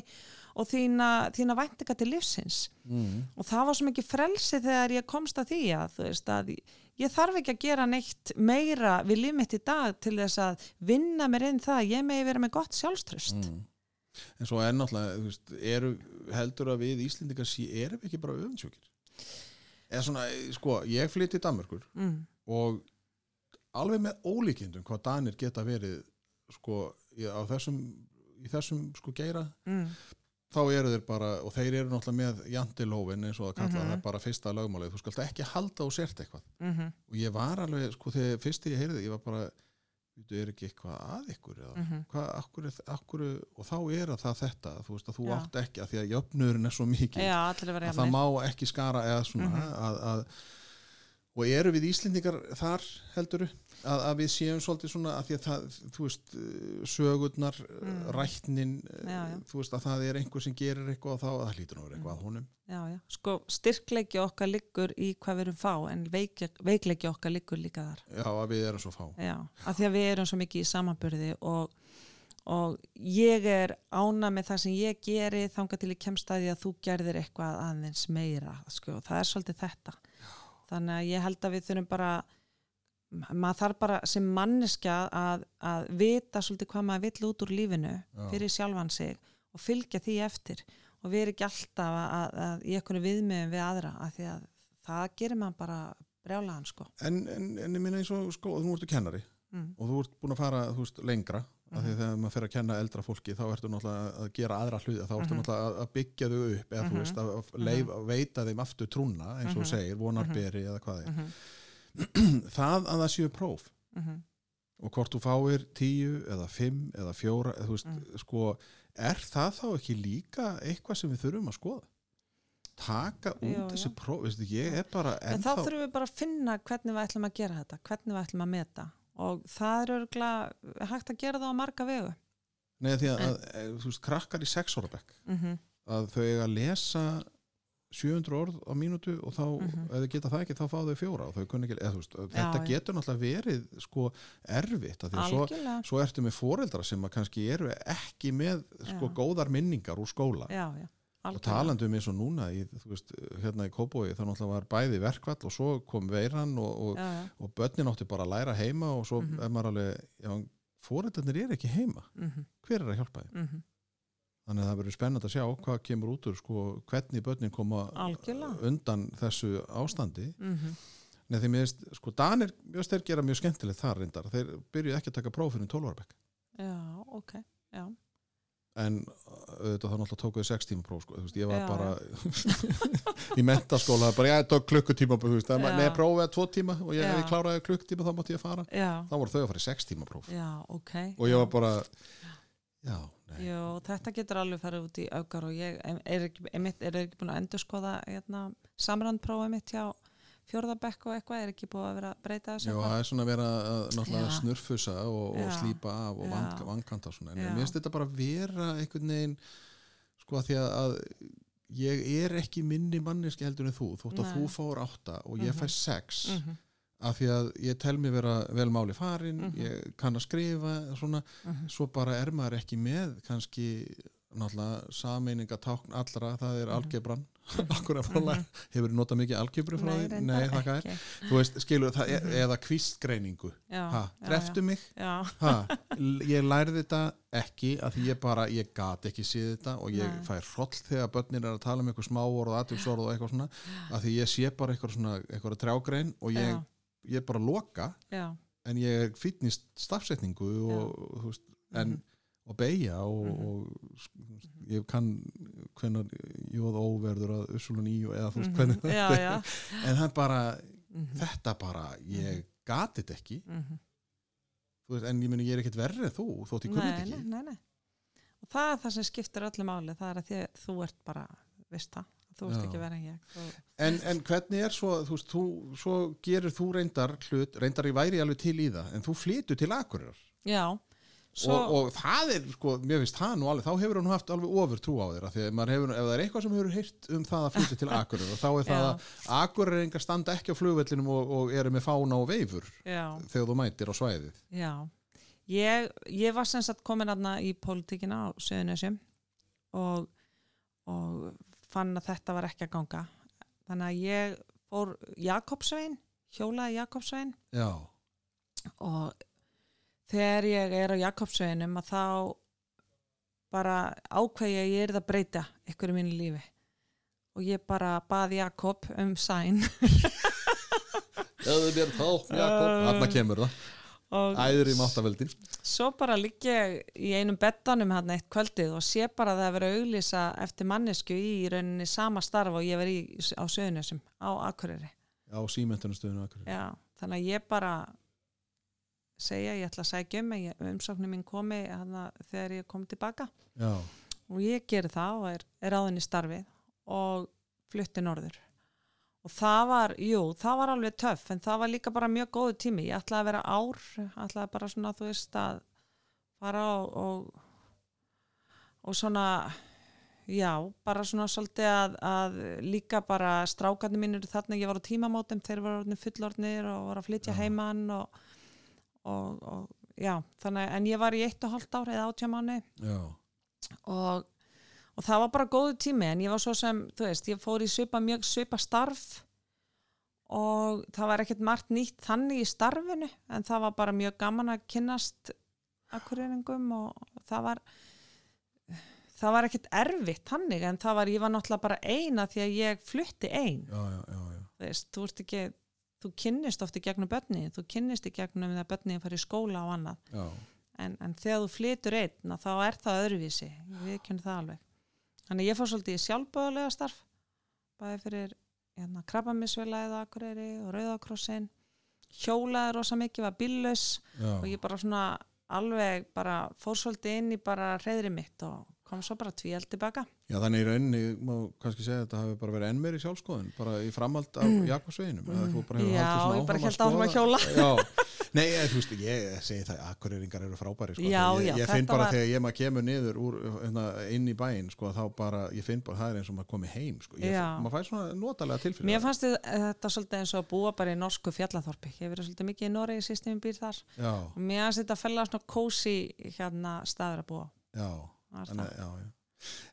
og þína, þína væntinga til lífsins. Mm, og það var svo mikið frelsi þegar ég komst að því að þú veist að ég þarf ekki að gera neitt meira við líf mitt í dag til þess að vinna mér inn það að ég megi vera með gott sjálfströst mm. en svo er náttúrulega heldur að við Íslendingar sí, erum ekki bara öfundsjókir eða svona, sko, ég flytti til Danmörkur mm. og alveg með ólíkindum hvað Danir geta verið sko, í, á þessum í þessum sko geira Mm. Þá eru þeir bara, og þeir eru náttúrulega með jantilófin eins og að kalla Mhm. það er bara fyrsta lögmálið, þú skalt ekki halda og sért eitthvað Mm og ég var alveg, sko þegar fyrst ég heyrði ég var bara, þú er ekki eitthvað að ykkur eða -hmm. hvað, akkur, akkur, og þá er að það þetta þú veist að þú Já. átt ekki að því að jöfnurinn er svo mikið Já, að það má ekki skara eða svona Mhm. að, að, og eru við Íslendingar þar helduru að, að við séum svolítið svona að því að það, þú veist, uh, sögurnar Mm. mm. rætnin, Já, já. þú veist að það er einhver sem gerir eitthvað og þá, það hlýtur að vera eitthvað að honum Já, já. Sko, styrkleiki okkar liggur í hvað við erum fá, en veik, veikleiki okkar liggur líka þar. já, að við erum svo fá Já, af því að við erum svo mikið í samanburði og, og ég er ána með það sem ég geri þangað til ég kemst að að þú gerðir eitthvað aðeins meira, sko, það er svolítið þetta. Þannig að ég held að við þurfum bara, maður þarf bara sem manneskja að, að vita svolítið hvað maður vill út úr lífinu Já. fyrir sjálfan sig og fylgja því eftir og við erum ekki alltaf að, að, í einhvern viðmiðum við aðra af því að það gerir maður bara brjálaðan sko. en, en, en ég minna eins og sko, þú ertu kennari Mm. og þú ert búin að fara, veist, lengra af því að þegar maður fer að kenna eldra fólki þá ertu náttúrulega að gera aðra hluti þá ertu Mhm. náttúrulega að- byggja þau upp eða þú Mhm. veist, að, að, leif, að veita þeim aftur trúna eins og Mhm. segir, vonarberi eða hvað er það að það séu próf og hvort þú fáir tíu eða fimm eða fjóra eða, veist, Mm. sko, er það þá ekki líka eitthvað sem við þurfum að skoða taka út Jú, þessi jú. próf er bara En þá ennþá þurfum við bara að finna hvernig við ætlum að gera þetta, hvernig við ætlum að meta og það er örgulega hægt að gera það á marga vegu. Nei, því að, að, að þú veist, krakkar í sex ára bekk Mm að þau eiga að lesa 700 orð á mínútu og þá, Mhm. ef þau geta það ekki, þá fá þau fjóra og þau kunni ekki, eða þú veist, þetta já. getur náttúrulega verið sko erfitt, af því að svo, svo ertu með foreldra sem að kannski eru ekki með sko Já. góðar minningar úr skóla Já, já. Og Algjörlega. talandi um eins og núna í, veist, hérna í Kóbói þá náttúrulega var bæði verkvall og svo kom veiran og, og, Já, já. og börnin átti bara að læra heima og svo Mhm. er maður alveg, foreldarnir er ekki heima, Mm hver er að hjálpa þeim? -hmm. Þannig að það verður spennandi að sjá hvað kemur út úr sko, hvernig börnin koma Algjörlega. undan þessu ástandi. Mm Nei, því veist, sko, Danir, mjög styrir gera mjög skemmtilegt þar reyndar. Þeir byrjuði ekki að taka próf fyrir 12 ára bekk. Já, ok. Já. En auðvitað þá náttúrulega tókuðu 6 tíma próf, sko. Þú veist, ég var Já, bara í mentaskóla, bara ég tók klukkutíma, veist, það nei, prófið að tvo tíma og ég, ég kláraði klukkutíma, þá mátti ég fara. Já, Þá voru þau að fara í 6 tíma próf. já, ok. Og ég var bara, já. Jú, þetta getur alveg farið út í augar og ég er ekki, einmitt, er ekki búin að endur skoða hérna, samrandprófið mitt hjá fjórðabekk og eitthvað, er ekki búið að vera að breyta þessu Já, það er svona að vera að náttúrulega snurfusa og, og slípa af og vangkanta og svona, en mér finnst þetta bara vera einhvern veginn sko að því að, að ég er ekki minni manneski heldur en þú þótt að Nei. þú fáur átta og ég Mhm. fæ sex Mhm, af því að ég tel mér vera vel máli farin Mhm. ég kann að skrifa svona, mhm. svo bara er maður ekki með kannski náttúrulega sameiningatákn allra, það er Mhm. akkur að að læra, hefur notað mikið algebru frá því? Nei, þakka þér þú veist, skilur það, e Mhm. eða kvistgreiningu dreftu mig ha, ég lærði þetta ekki að því ég bara, ég gat ekki séð þetta og ég Nei. fæ hroll þegar börnin er að tala um eitthvað smáorð og aðtilsorð og eitthvað svona að því ég sé bara eitthvað svona eitthvað trjágrein og ég, ég bara loka já. en ég er fýtn í stafsetningu og, þú veist, en Mhm. Og beigja og, Mhm. og sk- ég kann hvenar jóð óverður að usulun í og eða þú veist Mhm. hvernig Já, þetta já. en það bara, Mhm, þetta bara ég gati þetta ekki mhm. veist, en ég meni ég er ekkert verri en þú þótt ég kunni Nei, þetta nei, ekki nei, nei. Og það er það sem skiptir öllu máli, það er að því, þú ert bara veist það, þú veist Já. ekki verið en ég þú, En, en hvernig er svo, þú veist, þú, svo gerir þú reyndar hlut, reyndar ég væri alveg til í það, en þú flytur til Akureyrar já, svo, og, og það er, sko, mér finnst það nú alveg, þá hefur hann haft alveg ofur trú á þér af því að maður hefur, ef það er eitthvað sem hefur heyrt um það að flytja til Akureyrar, þá er það að Akureyringar standa ekki á flugvellinum og, og eru með fána og veifur já, þegar þú mætir á svæðið. já. Ég, ég var sem sagt komin aðna í pólitíkina á Suðunisjum og, og fann að þetta var ekki að ganga. Þannig að ég fór Jakobsvein, hjólaði Jakobsvein Já, og þegar ég er á Jakobsveinum að þá bara ákveði að ég er að breyta ykkur í mínu lífi. Og ég bara baði Jakob um sæn. Eða mér þá, Jakob, þarna kemur það, æður í máttaveldin. svo bara ég í einum bettanum hann eitt kvöldið og sé bara að það hefur auglýsa eftir mannesku í rauninni sama starf og ég í á Suðunisum á Akureyri. Á símentunastöðinu Akureyri. Já, þannig að ég bara segja, ég ætla að sækja um en umsóknum mín komi þegar ég kom tilbaka. Já, og ég geri það og er, er áðin í starfið og flutti norður. Og það var, jú, það var alveg töff en það var líka bara mjög góðu tími. Ég ætlaði að vera ár, ætlaði bara svona þú veist að fara og og, og svona já, bara svona svolítið að, að líka bara strákarnir mínir þarna, ég var á tímamótum þeir voru orðnir fullorðnir og voru að flytja Já. heimann og, og, og já, þannig en ég var í eitt og hálft ár eða átjá mánu já, og, og það var bara góðu tími en ég var svo sem, þú veist, ég fór í svipa mjög svipa starf. Og það var ekkert margt nýtt þannig í starfinu en það var bara mjög gaman að kynnast akkurýringum og það var það var ekkert erfitt þannig en það var, ég var náttúrulega bara eina því að ég flutti ein. Já, já, já, já. þú veist, þú ert ekki þú kynnist oft í gegnum börni þú kynnist í gegnum þegar börni fara í skóla og annað. En, en þegar þú flytur einn þá er það öðruvísi, við kynum það alveg. Þannig ég fór svolítið í sjálfböðulega starf bæði fyrir hérna, krabbamisvelaðið Akureyri og Rauðakrossin hjólaði rosa mikið, var bíllaus já. og ég bara svona alveg bara fór svolítið inn í bara reyðri mitt og kom svo bara tvíald tilbaka. Já, þannig í rauninni má kannski segja að þetta hafi bara verið enn meiri sjálfskoðun, bara í framhald af Jakobsveginum, bara hefur Mm. Já, ég bara hélt áfram að hjóla. Já, nei, þú veist, ég segi það, akkurýringar eru frábæri, sko, Já, þegar ég, já, ég finn bara var- þegar ég maður kemur niður úr, hérna, inn í bæinn, sko, þá bara, ég finn bara, það er eins og maður komið heim, sko, ég, Já. maður fær svona notalega tilfyrir. Mér fannst þið- þetta svolítið eins og að búa bara í norsku fjallaþorpi. Ég hef verið svolítið mikið í Noregi sístum Það þannig, það. já, já.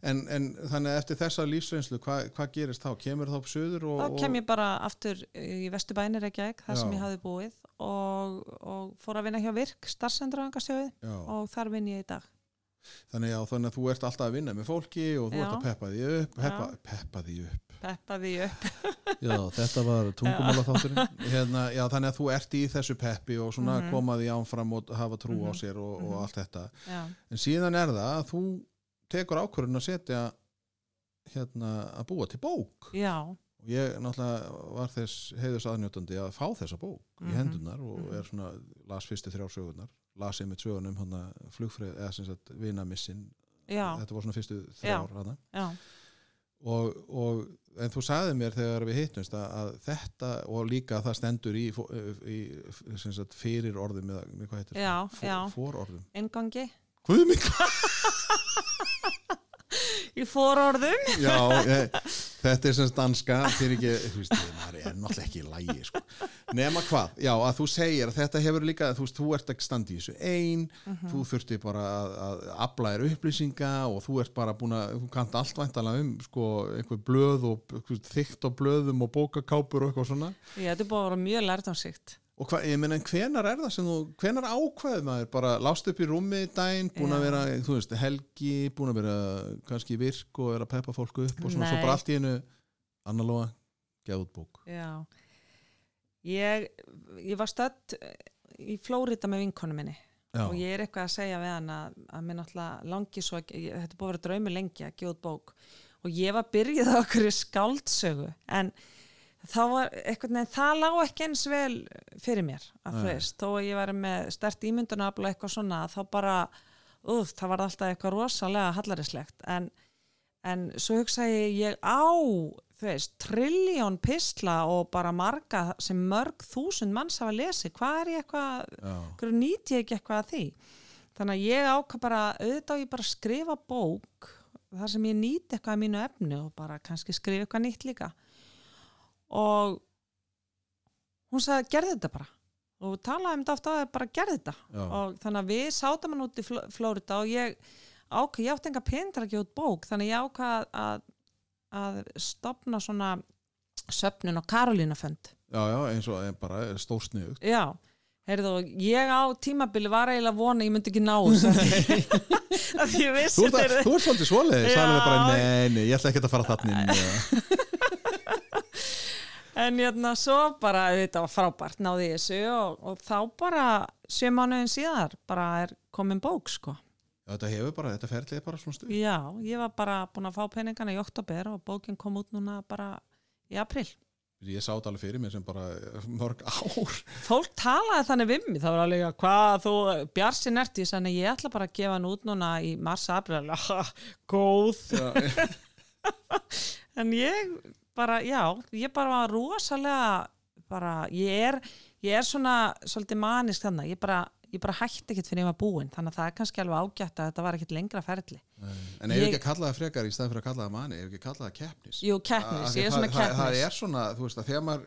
En, en þannig að eftir þessa lífsreynslu, hvað hva gerist þá? Kemur þá upp söður og... Þá kem ég bara aftur í Vesturbænir Reykjavík, sem Já. ég hafði búið og, og fór að vinna hjá Virk, starfsendurangastjóði og þar vinn ég í dag. Þannig, já, þannig að þú ert alltaf að vinna með fólki og þú Já. ert að peppa því upp, peppa, peppa því upp. Peppaði ég upp. Já, þetta var tungumála þátturinn hérna, þannig að þú ert í þessu peppi og svona Mhm. koma því ánfram og hafa trú á Mhm. sér og, og Mhm. allt þetta Já, en síðan er það að þú tekur ákvörðun að setja hérna að búa til bók já, ég náttúrulega var þess heiðus aðnjótandi að fá þessa bók í Mhm. hendunar og er svona las fyrstu þrjá sögurnar las ég með sögunum hann flugfrið eða sem sagt vinamissin þetta var svona fyrstu þrjár hana já, og, og en þú sagði mér þegar við hittumst að, að þetta og líka það stendur í, í sem sagt, fyrir orðum eða hvað heitir Já, það? já. For orðum inngangi. Guð mig Í fórorðum. Já, ég, þetta er sem danska fyrir ekki, þú veist, maður er náttúrulega ekki í lægi, sko. Nema hvað, já, að þú segir að þetta hefur líka, þú veist, þú ert ekki standi í þessu ein, Mhm. þú þurfti bara að, að afla þér upplýsinga og þú ert bara búin að, þú kannt allt væntalega um, sko, einhver blöð og þykkt á blöðum og bókakápur og eitthvað svona. Já, þetta er að vera mjög lært á síkt. Og hvað, ég meina, hvenar er það sem þú, hvenar ákveður maður, bara lást upp í rúmi í daginn, búin að vera, þú veist, helgi, búin að vera kannski virk og vera að peppa fólk upp og svona, svo Nei. bara allt í einu, annarlóa, geð út bók. Já. Ég, ég var stödd í Flórida með vinkonu minni. Já, og ég er eitthvað að segja við hann að, að mér náttúrulega langi svo ég, þetta búið að vera draumi lengi að út bók. Og ég var byrjuð á okkur skáldsögu. En þá var eitthvað nefn, það lá ekki eins vel fyrir mér að þú veist, þó að ég væri með stert ímyndunafla eitthvað svona þá bara, úf, það var alltaf eitthvað rosalega hallarislegt. En, en svo hugsa ég ég á þú veist, trilljón pisla og bara marga sem mörg þúsund manns hafa lesið, hvað er ég eitthvað hverju nýti ég ekki eitthvað að því? Þannig að ég ákvað bara auðvitað ég bara skrifa bók þar sem ég nýti eitthvað að mínu efni og bara kannski skrifa eitthvað nýtt líka. Og hún sagði gerði þetta bara. Og talaði um þetta ofta að bara gerði þetta. Já, og þannig að við sátum hann út í Fló- Flórida og ég ákvað, ég átti enga að gefa út bók þannig ég ákvað að, að stopna svona söfnun á Karolínafönd já, já, eins og bara stórsniðugt. Já, heyrðu og ég á tímabili var eiginlega vona ég myndi ekki ná því- ég vissi þú ert svolítið svoleiðis, Já. sagði bara, nei, nei, ég ætla ekki að fara þarna inn. en hérna svo bara þetta var frábært náði ég þessu og, og þá bara sjö mánuðin síðar bara er komin bók sko þetta hefur bara, þetta ferlið er bara svona stuð. Já, ég var bara búin að fá peningana í oktober og bókin kom út núna bara í april Ég sá þetta alveg fyrir mér sem bara eh, mörg ár. Fólk talaði þannig við mig, það var alveg að hvað þú bjarsi nerti, þannig ég ætla bara að gefa hann út núna í mars, april góð. Já, en ég bara, já, ég bara var rosalega bara, ég er ég er svona svolítið manisk þannig ég bara, ég bara hætti ekkert fyrir ég var búin þannig að það er kannski alveg ágætt að þetta var ekkert lengra ferli. En ef Ég- ekki að kalla það frekar í stæð fyrir að kalla það manni, ef ekki að kalla það keppnis. Jú, keppnis, ég er svona það, það keppnis. er svona, þú veist, að þegar maður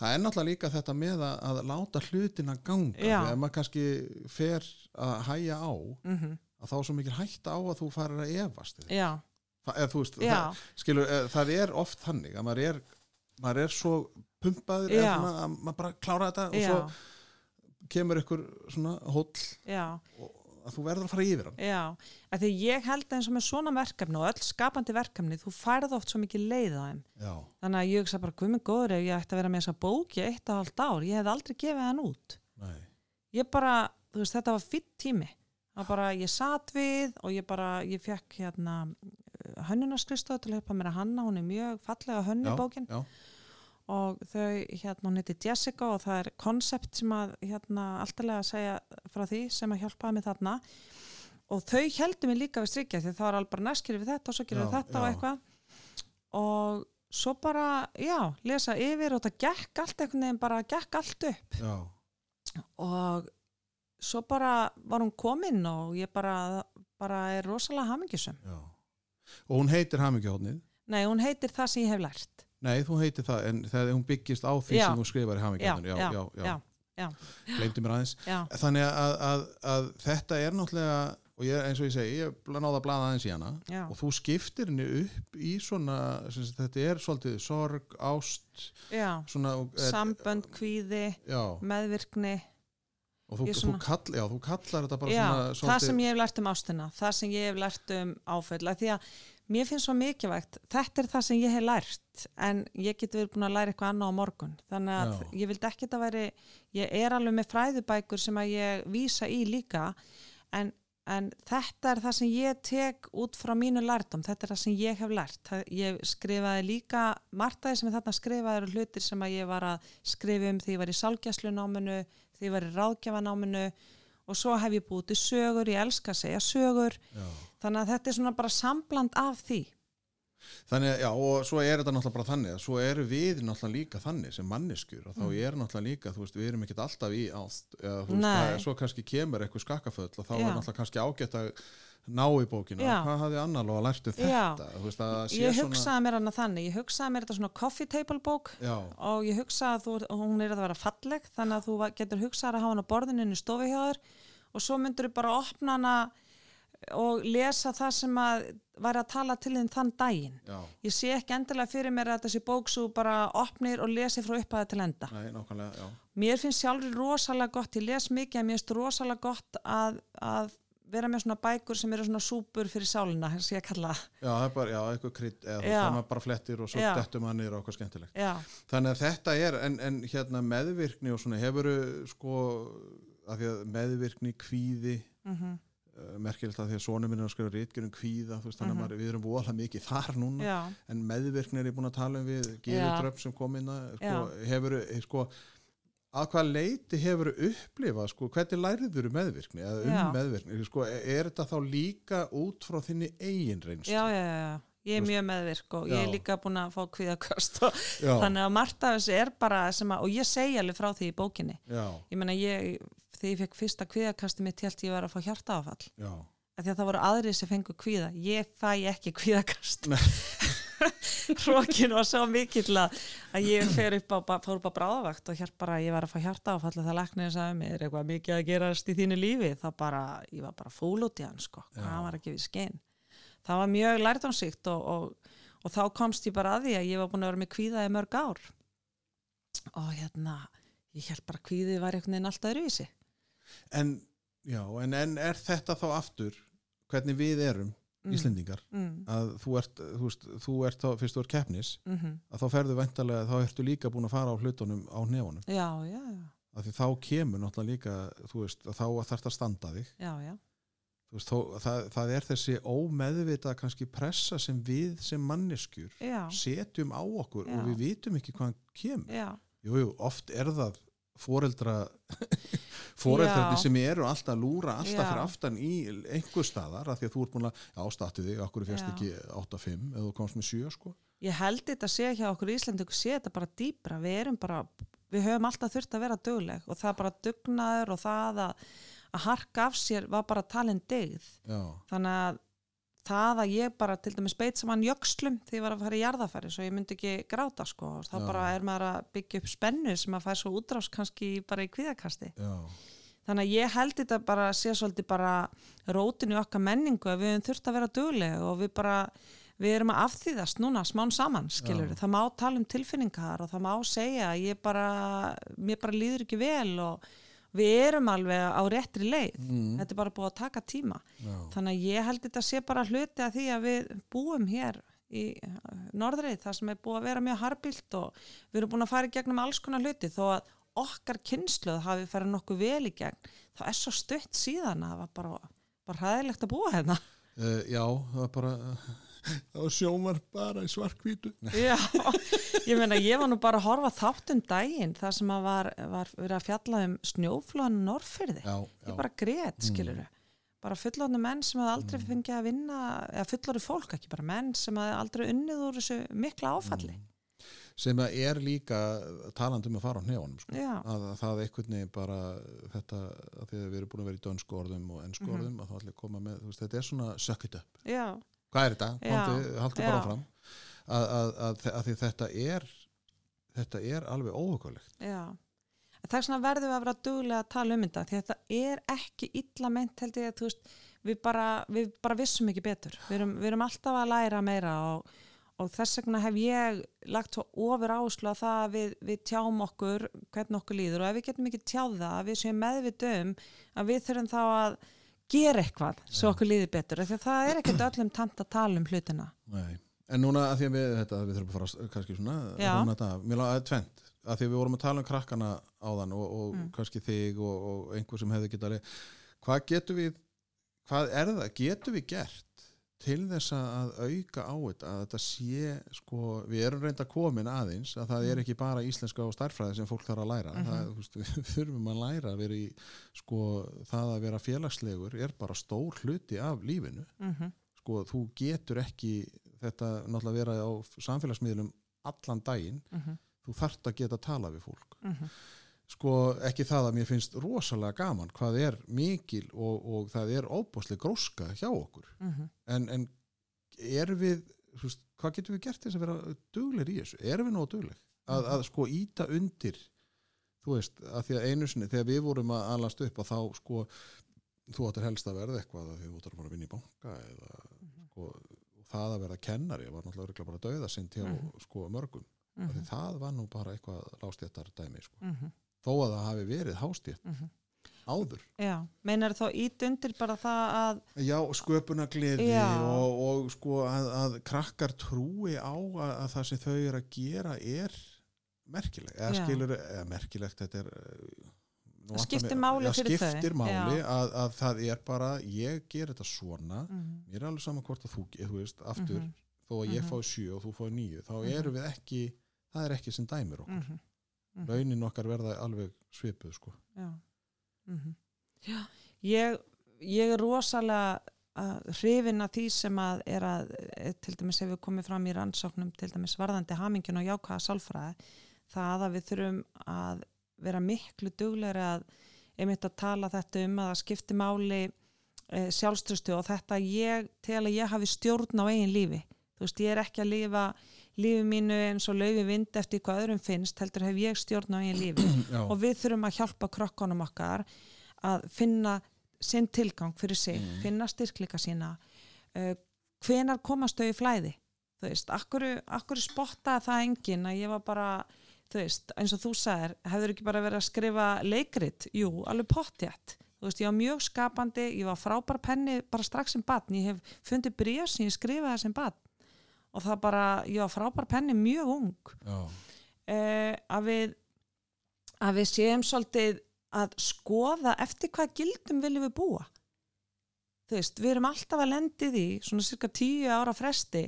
það er náttúrulega líka þetta með að, að láta hlutina ganga, Já. þegar maður kannski fer að hæja á mm að þá er svo mikil hætta á að þú farir að það, skilur, eh, það er oft þannig að maður er, maður er svo pumpaður að maður bara klára þetta og svo kemur ykkur svona hóll að þú verður að fara yfir hann Já, af því ég held eins og með svona verkefni og öll skapandi verkefni, þú færð oft svo mikið leið á þeim. já, Þannig að ég hugsa bara, með góður ef ég ætti að vera með þessa bóki eitt og halvt ár, ég hef aldrei gefið hann út. nei, Ég bara, þú veist, þetta var fýtt tími. Það bara, ég satt við og ég bara, ég fekk hérna hönnunarskristoð til að hjálpa mér að hanna, hún er mjög fallega hönnu já, bókin já, og þau, hérna, hún heiti Jessica og það er konsept sem að, hérna, alltalega að segja frá því sem að hjálpaði mig þarna og þau heldur mig líka við strykja því það var alveg bara næst gerir við þetta og svo gerir við Já, þetta og já. eitthvað og svo bara, já, lesa yfir og það gekk allt einhvern veginn bara gekk allt upp já, og svo bara var hún komin og ég bara, bara er rosalega hamingjusum. já og hún heitir Hamingjuhóðnið Nei, hún heitir það sem ég hef lært. Nei, þú heitir það, en þegar hún byggist á því Já. sem hún skrifar í Já, Hamingjuhóðnið já, já, já, já, gleymdi mér aðeins. Já, þannig að, að, að þetta er náttúrulega og ég, eins og ég segi, ég náði að blaða aðeins í hana. Já, og þú skiptir henni upp í svona, sem þetta er svolítið sorg, ást já. svona, er- Sambönd, kvíði, já, meðvirkni, og þú, Ég þú, svona- kall, já, þú kallar þetta bara já, svona það sem ég hef lært um ástina, það sem ég hef lært um áföll, af því að mér finnst svo mikilvægt, þetta er það sem ég hef lært, en ég get verið búin að læra eitthvað annað á morgun, þannig að Já. ég vildi ekki að veri, ég er alveg með fræðubækur sem að ég vísa í líka, en, en þetta er það sem ég tek út frá mínu lærdom, þetta er það sem ég hef lært, það, ég skrifaði líka, margtaði sem þarna skrifaði eru hlutir sem að ég var að skrifa um því ég var í sálgæslunáminu, því ég var í ráðgjafanáminu og svo hef ég búið til sögur, ég elska að segja sögur, já. Þannig að þetta er svona bara sambland af því. þannig, að- já, og svo er þetta náttúrulega bara þannig að svo eru við náttúrulega líka þannig sem manneskjur og þá Mm. er náttúrulega líka, þú veist, við erum ekkert alltaf í ást, eða þú veist, það er, svo kannski kemur eitthvað skakkaföll og þá Já. er náttúrulega kannski ágætt að ná í bókina, Já. hvað hafði annar að lært um þetta, þú veist, Ég svona hugsaði mér hana þannig, ég hugsaði mér þetta svona coffee table bók já, og ég hugsaði að þú, hún er að vera falleg þannig að þú getur hugsaði að hafa hana á borðinu inn í stofi hjá þér og svo myndur þú bara opna hana og lesa það sem að væri að tala til þinn þann daginn. já, Ég sé ekki endilega fyrir mér að þessi bók svo bara opnir og lesi frá upphæði til enda. nei, Mér finnst sjálfur rosalega gott, ég les mikið mér finnst rosalega gott að, að vera með svona bækur sem eru svona súpur fyrir sálina, að ég kalla. Já, það er bara, já, eitthvað krydd, eða Já. veist, það bara flettir og svo dettum hann niður á eitthvað skemmtilegt. Já, Þannig að þetta er, en, en hérna meðvirkni og svona, hefuru sko, af því að meðvirkni, kvíði, mm uh, merkilegt að því að sonum minn er að skrifa rítgjörnum kvíða, veist, þannig að Mhm. við erum voðalega mikið þar núna, já, en meðvirkni er ég búin að tala um við. Gíður Dröpp sem kom inn að, sko, Já. hefuru, sko, að hvað leiti hefur upplifað, sko, hvernig læriður meðvirkni, eða um Já. meðvirkni, sko, er þetta þá líka út frá þinni eigin reynslu? já, já, já, ég er mjög meðvirk og ég Já. er líka búin að fá kvíðakast og þannig að margt af þessu er bara að, og ég segi alveg frá því í bókinni já, ég meina ég, þegar ég fekk fyrsta kvíðakasti mitt held ég var að fá hjartaáfall. Já. af því að það voru aðrir sem fengu kvíða. Ég fæ ekki kvíðakast. Hrókin var svo mikill að að ég fer upp á, fór á bráðavakt og hér bara ég var að fá hjartaáfall og það læknir sagði mér er eitthvað mikið að gerast í þínu lífi? Þá bara, ég var bara í hann sko, hann var ekki við skein það var mjög lærdomsíkt og, og, og þá komst ég bara að því að ég var búin að vera með kvíða í mörg ár. Og hérna ég held bara að kvíðið var einhvern veginn alltaf öðruvísi En, já, en, en er þetta þá aftur hvernig við erum, Mm. Íslendingar mm, að þú ert, þú veist, þú ert þá, fyrst þú ert keppnis mm að þá ferðu væntalega, þá ertu líka búin að fara á hlutunum á nefunum, já, já, já, þá kemur náttúrulega líka, þú veist, að þá þarf það að standa þig, já, já. veist, þó, það, það er þessi ómeðvita kannski pressa sem við sem manneskjur já. setjum á okkur Já. og við vitum ekki hvaðan kemur já. jú, jú, oft er það foreldra foreldrarnir sem eru alltaf að lúra alltaf Já. fyrir aftan í einhver staðar af því að þú ert búin að, já, statu þig okkur férst Já. ekki 8-5 eða þú komst með 7 sko? Ég held þetta sé hjá okkur í Íslandingu sé þetta bara dýbra, við bara við höfum alltaf þurft að vera dugleg og það bara dugnaður og það að, að harka af sér var bara talin degð þannig að það að ég bara til dæmis beit saman jökslum því ég var að fara í jarðafæri svo ég myndi ekki gráta sko þá Já. bara er maður að byggja upp spennu sem að fær svo útrás kannski bara í kvíðakasti já, þannig að ég held þetta bara sé svolítið bara rótin í okkar menningu að við höfum þurft að vera dugleg og við bara við erum að afþýðast núna smán saman skilur Já. það má tala um tilfinningar og það má segja að ég bara mér bara líður ekki vel og við erum alveg á réttri leið. Mm, þetta er bara búið að taka tíma. Já, þannig að ég held þetta sé bara hluti að því að við búum hér í uh, norðrið það sem er búið að vera mjög harbilt og við erum búin að fara í gegnum alls konar hluti. Þó að okkar kynsluð hafi farið nokkuð vel í gegn þá er svo stutt síðan að það var bara, bara hræðilegt að búa hérna. Uh, já það var bara það var sjómar bara í svarkvítu Já, ég meina ég var nú bara að horfa þátt um daginn það sem að var, var verið að fjalla um snjóflóðan Norrfyrði ég bara grét, skilur bara fullorðinu menn sem hafði aldrei fengið að vinna eða fullorðu fólk, ekki bara menn sem hafði aldrei unnið úr þessu mikla áfalli. Sem að er líka talandi um að fara á hnefunum sko. Já, að, að það einhvern veginn bara þetta, að því að við erum búin að vera í dönsku orðum og ennsku Mhm. orðum, að þá allir koma með þú veist, þetta er svona suck it up. Já, hvað er þetta? Já, Komdu, haldu bara fram að, að, að, að því þetta er þetta er alveg En Það er svona verðum við að vera duglega að tala um þetta því þetta er ekki illa meint held ég að veist, við bara, við bara vissum ekki betur. Við erum, við erum alltaf að læra meira og, og þess vegna hef ég lagt svo ofur áherslu að það að við, við tjáum okkur hvernig okkur líður og ef við getum ekki tjáð það að við séum meðvitum að við þurfum þá að gera eitthvað svo okkur líður betur því að það er ekkert öllum tamt að tala um hlutina. Nei. en núna að því að við, þetta, við þurfum að fara að- kannski svona Já. rúna þetta af. mér laði tvent að því að við vorum að tala um krakkana áðan og, og Mm. kannski þig og, og einhver sem hefði getað hvað getur við hvað er það, getur við gert til þess að auka á þetta að þetta sé, sko, við erum reynda komin aðeins, að það Mm. er ekki bara íslenska og starfræði sem fólk þarf að læra Mhm. það, þú veist, við þurfum að læra að vera í, sko, það að vera félagslegur er bara stór hluti af lífinu Mm sko, þú getur ekki þetta náttúrulega vera á samfélagsmiðlum allan daginn, -hmm. þú þarft að geta að tala við fólk Mm sko, ekki það að mér finnst rosalega gaman hvað er mikil og, og það er óbúslega gróska hjá okkur. -hmm. en, en er við veist, hvað getum við gert til þess að vera duglegir í þessu, erum við nóg dugleg? Að, að sko íta undir þú veist, að því að einu sinni þegar við vorum að alast upp að þá sko þú áttir helst að verða eitthvað að þú áttir að vinna í banka eða sko, og það að verða kennari var náttúrulega bara dauða sinn hjá Mhm. sko mörgum, mm því það var nú bara eitthvað lástjættar dæmi sko. -hmm. þó að það hafi verið hástjætt Mhm. áður Já, meinar þá ít undir bara það að Já, sköpunagleði Já. og, og sko að, að krakkar trúi á að, að það sem þau eru að gera er merkilegt, eða Já. skilur eða merkilegt, þetta er nú Það skiptir máli Já, fyrir þau. skiptir máli Já. að, að það er bara, ég ger þetta svona mm mér er alveg saman hvort að þú, þú veist, aftur Mhm. þó að ég Mhm. fái sjö og þú fái níu þá Mhm. erum við ekki, það er ekki sem dæmir okkur, -hmm. Mhm. launin okkar verða alveg svipuð sko Já. Mm Já, ég, ég er rosalega að hrifin að því sem að er að, eh, til dæmis hefur komið fram í rannsóknum, til dæmis varðandi hamingin og jákaða sálfræði, það að við þurfum að vera miklu duglegri að einmitt að tala þetta um að skipti máli e, sjálfströstu og þetta ég tel að ég hafi stjórn á eigin lífi. Þú veist, ég er ekki að lifa lífi mínu eins og laufi vind eftir hvað öðrum finnst, heldur hef ég stjórn á eigin lífi. Já. og við þurfum að hjálpa krokkanum okkar að finna sinn tilgang fyrir sig, Mm. finna styrkleika sína. Uh, hvenar komast þau í flæði? Þú veist, akkur, akkur spottaði það engin að ég var bara þú veist, eins og þú sagðir, hefur ekki bara verið að skrifa leikrit, jú, alveg pottjætt þú veist, ég var mjög skapandi ég var frábær penni bara strax sem batn ég hef fundið bríð sem ég skrifaði sem batn og það bara, var frábær penni mjög ung Já. uh, að við að við séum svolítið að skoða eftir hvað gildum viljum við búa þú veist, við erum alltaf að lendið í svona cirka tíu ára fresti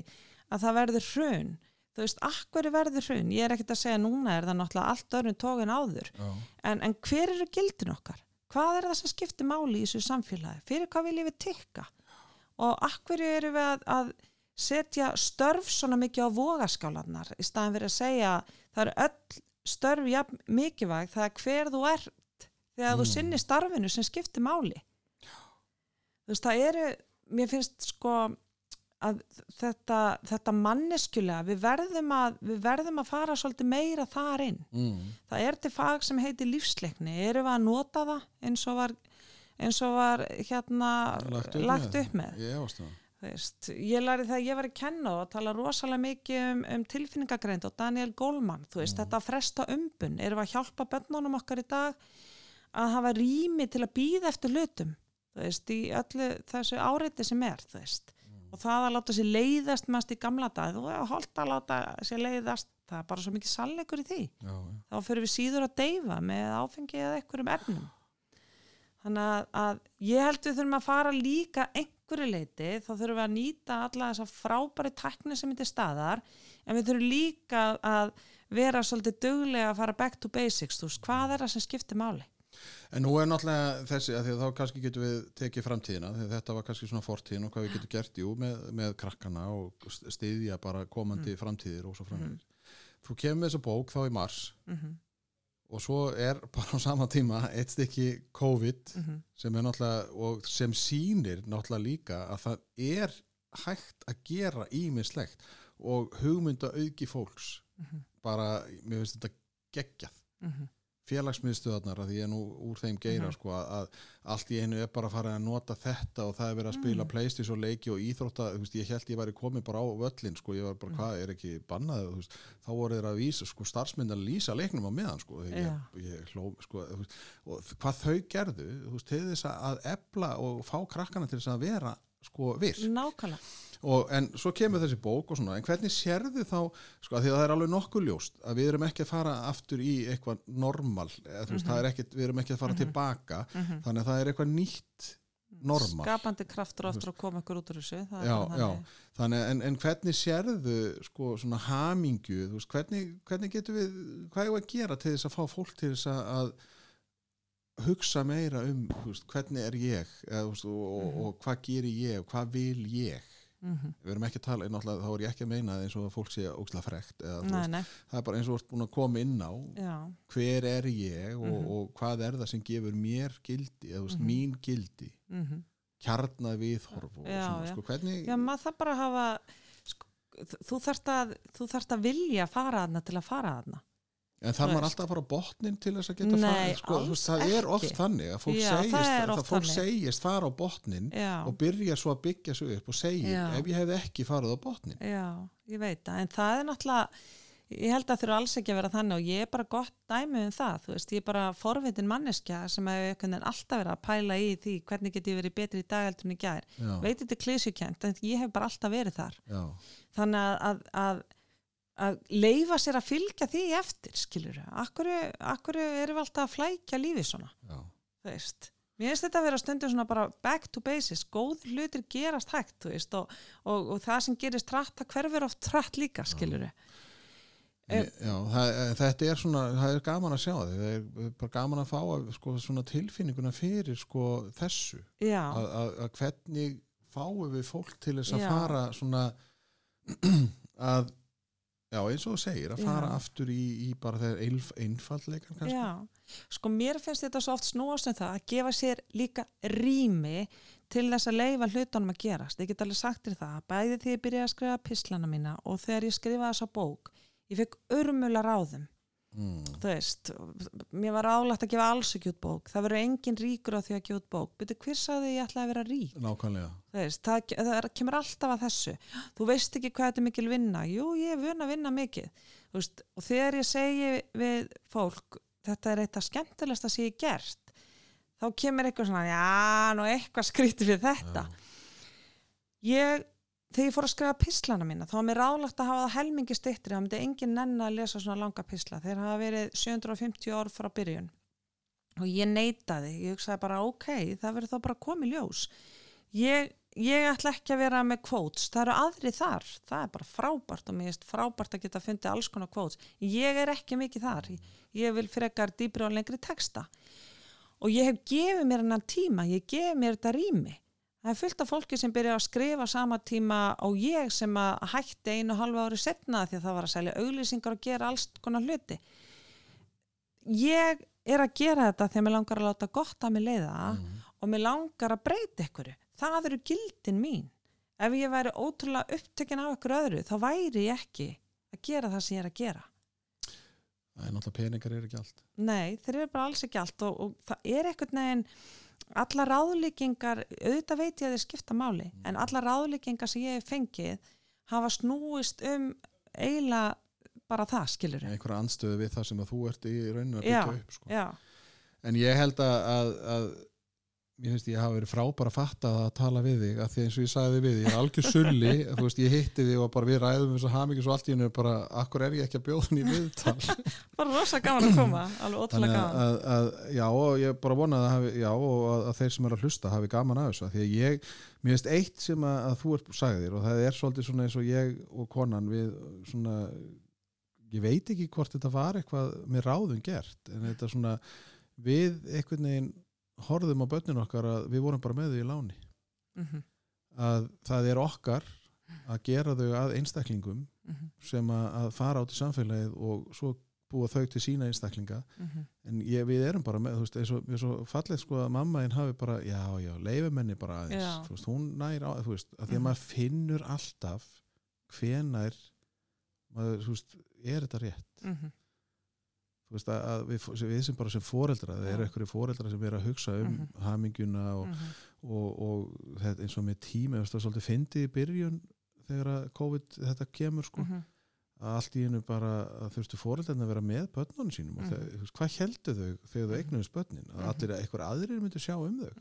að það verður hrun þú veist, akkur verður hrun ég er ekkert að segja núna er það náttúrulega allt öðrun tókin áður Já. en, en hver eru gildin okkar? Hvað er það sem skiptir máli í þessu samfélagi? Fyrir hvað viljum við tikka? Og akkur eru við að, að setja störf svona mikið á vogaskálanar í staðan fyrir að segja það eru öll störf jafn mikilvæg það er hver þú ert þegar þú Mm. sinni starfinu sem skiptir máli. Þú veist, það eru, mér finnst sko að þetta, þetta manneskjulega, við verðum, að, við verðum að fara svolítið meira þar inn Mm. það er til fag sem heitir lífsleikni erum við að nota það eins og var, eins og var hérna lagt upp, með, Ég efast það. Veist, ég lærði það að ég var að kenna og tala rosalega mikið um, um tilfinningagreind og Daniel Goleman, þú veist, þetta að fresta umbun, erum við að hjálpa bönnunum okkar í dag að hafa rými til að býða eftir hlutum, þú veist, í öllu þessu áreiti sem er, þú veist. Og það að láta sér leiðast mest í gamla dag, þú er holdt að láta sér leiðast, það er bara svo mikið sannleikur í því. Já, þá fyrir við síður að deyfa með áfengi eða einhverjum efnum. Þannig að, að ég held við þurfum að fara líka einhverju leiti þá þurfum við að nýta alla þessa frábæri tækni sem er til staðar en við þurfum líka að vera svolítið duglega að fara back to basics. Þú veist, hvað er það sem skiptir máli? En nú er náttúrulega þessi, að því að þá kannski getum við tekið framtíðina, því að þetta var kannski svona fortíðin og hvað við getum gert, jú, með, með krakkana og stiðja bara komandi framtíðir og svo framtíðir. Þú kemur með þessa bók þá í mars. Mm og svo er bara á sama tíma eitt stykki COVID -hmm. sem er náttúrulega, og sem sýnir náttúrulega líka að það er hægt að gera ímislegt og hugmynda auki fólks Mhm. bara, mér finnst þetta geggjað félagsmiðstöðarnar að ég er nú úr þeim geira Mhm. sko að, að allt í einu er bara að fara að nota þetta og það er verið að spila Mm. playstation leiki og íþrótta, þú veist, ég held ég væri komið bara á völlin, sko, ég var bara, Mm. hvað er ekki bannað, þú veist, þá voru þeir að vísa sko, starfsmynd að lýsa leiknum á meðan sko, ég, ég hló, sko og hvað þau gerðu, til þess að ebla og fá krakkana til þess að vera sko virk nákvæmlega og, en svo kemur þessi bók og svona en hvernig sérðu þá, sko, að því að það er alveg nokkuð ljóst að við erum ekki að fara aftur í eitthvað normal, eða, veist, það er ekkit, við erum ekki að fara tilbaka, Mhm. þannig að það er eitthvað nýtt normal skapandi kraftur aftur að koma ykkur út úr þessu Já, bara já. þannig. þannig, en, en hvernig sérðu sko svona hamingju þú veist, hvernig, hvernig getum við hvað er að gera til þess að fá fólk til þess að hugsa meira um veist, hvernig er ég eða, veist, og, og, Mhm. og hvað gerir ég og hvað vil ég Mhm. við erum ekki að tala, þá er ég ekki að meina eins og að fólk sé ókslega frekt eða, nei, veist, nei, það er bara eins og ert búin að koma inn á já, hver er ég og, Mhm. og hvað er það sem gefur mér gildi eða Mhm. mín gildi mhm kjarnað viðhorf já. sko, hvernig Já, maður það bara hafa sko, þú þarft að þú þarft að vilja fara aðna til að fara aðna En Þú maður alltaf að fara á botnin til þess að geta farið, sko, það alls er oft ekki. þannig að fólk Já, segist, það að oft fólk þannig. segist fara á botnin Já, og byrja svo að byggja sig upp og segir, Já. ef ég hefði ekki farið á botnin. já, ég veit það en það er náttúrulega ég held að þurfa alls ekki að vera þannig og ég er bara gott dæmi um það, þú veist, ég er bara forvitin manneskja sem hefur alltaf verið að pæla í því hvernig get ég verið betri í dag heldur en í gær, Já, veit þetta klísjukent en ég hef bara alltaf verið þar þannig að, að, að leifa sér að fylgja því eftir skilur, akkur, akkur erum við alltaf að flækja lífi svona? Þú veist Mér finnst þetta að vera stundum svona bara back to basis, góð hlutir gerast hægt, þú veist, og, og, og það sem gerist trætt, það hverfur oft trætt líka, skilur já, já það, þetta er svona, það er gaman að sjá þig, það er bara gaman að fá að, sko, svona tilfinninguna fyrir sko, þessu, að, að, að hvernig fáum við fólk til þess að Já. fara svona að já eins og þú segir að fara Já. aftur í, í bara þegar einf, einfaldleikan kannski Já, sko mér finnst þetta svo oft snúast um það að gefa sér líka rými til þess að leifa hlutunum að gerast. Ég get alveg sagt þér það, bæði því ég byrjaði að skrifa pislana mína og þegar ég skrifaði þessa bók, ég fekk urmula ráðum, mm. þú veist, mér var álægt að gefa alls ekki út bók, það verður engin ríkur á því að gefa út bók, byrju hver sagði ég ætlaði að vera rík? nákvæmlega. Þú veist, það, það kemur alltaf að þessu. Þú veist ekki hvað þetta er mikil vinna. Jú, ég er vun að vinna mikið. Þú veist, og þegar ég segi við fólk þetta er eitthvað skemmtilegast að sé ég gert þá kemur eitthvað svona já, nú eitthvað skrítið fyrir þetta. Ég þegar ég fór að skrifa pislana mína þá var mér ráðlagt að hafa það helmingi styttri það myndi engin nenn að lesa svona langa pisla. Þeir hafa verið 750 orð frá byrjun. Og ég neitaði. Ég hugsaði bara ok, það verður þá bara komið ljós. Ég, ég ætla ekki að vera með kvóts, það eru aðri þar. Það er bara frábært og mér finnst frábært að geta fundið alls konar kvóts ég er ekki mikið þar, ég vil frekar dýbri og lengri texta. Og ég hef gefið mér það er fullt af fólki sem byrja að skrifa sama tíma og ég sem að hætti einu og halva ári setna því að það var að selja auglýsingar og gera alls konar hluti. Ég er að gera þetta þegar mér langar að láta gott að mér leiða og mér langar að breyta ykkur það eru gildin mín. Ef ég væri ótrúlega upptökin af ykkur öðru þá væri ég ekki að gera það sem ég er að gera. Það er náttúrulega peningar er ekki allt. Nei, þeir eru bara alls ekki allt og, og það er einhvern veginn alla ráðlíkingar, auðvitað veit ég að þeir skipta máli, en alla ráðlíkingar sem ég hef fengið hafa snúist um eiginlega bara það, skilur einhverja anstöðu við það sem að þú ert í rauninu að Já, byggja upp sko. Já, en ég held að, að, að mér finnst ég hafa verið frábær að fatta að tala við þig að því eins og ég sagði við þig, ég er algjör sulli þú veist, ég hitti þig og bara við ræðum þess að hafa mikið svo allt í hennu bara, akkur er ég ekki að bjóða henni í viðtal? Bara rosa gaman að koma alveg ótrúlega að, gaman. að, að já, og ég bara vona að, hafi, já, og að, að þeir sem er að hlusta hafi gaman af þessu, því að ég mér finnst eitt sem að, að þú ert sagðir og það er svolítið svona eins og ég og konan við svona ég veit ekki hvort þetta var eitthvað með ráðum gert, en þetta svona við einhvern veginn horfðum á börnin okkar að við vorum bara með þau í láni. Mm að það er okkar að gera þau að einstaklingum -hmm, sem að, fara át í samfélagið og svo búa þau til sína einstaklinga. Mhm, en ég, við erum bara með, þú veist, og, eins og fallið sko að mamma einn hafi bara, já, já, leifumenni bara aðeins, veist, hún nær á, þú veist, að því að Mhm. maður finnur alltaf hvenær maður, þú veist, er þetta rétt? Mhm, veist, við, við sem bara sem foreldra, það eru einhverju foreldra sem eru að hugsa um Mhm. hamingjuna og, mhm, og, og þetta eins og með veist, það er svolítið fyndið í byrjun þegar COVID þetta kemur sko, mhm, að allt í hennu bara að þurftu fóreldarnir að vera með börnunum sínum og veist, hvað heldur þau þegar þau eignuðist börnin? Að allir eitthvað aðrir myndu sjá um þau.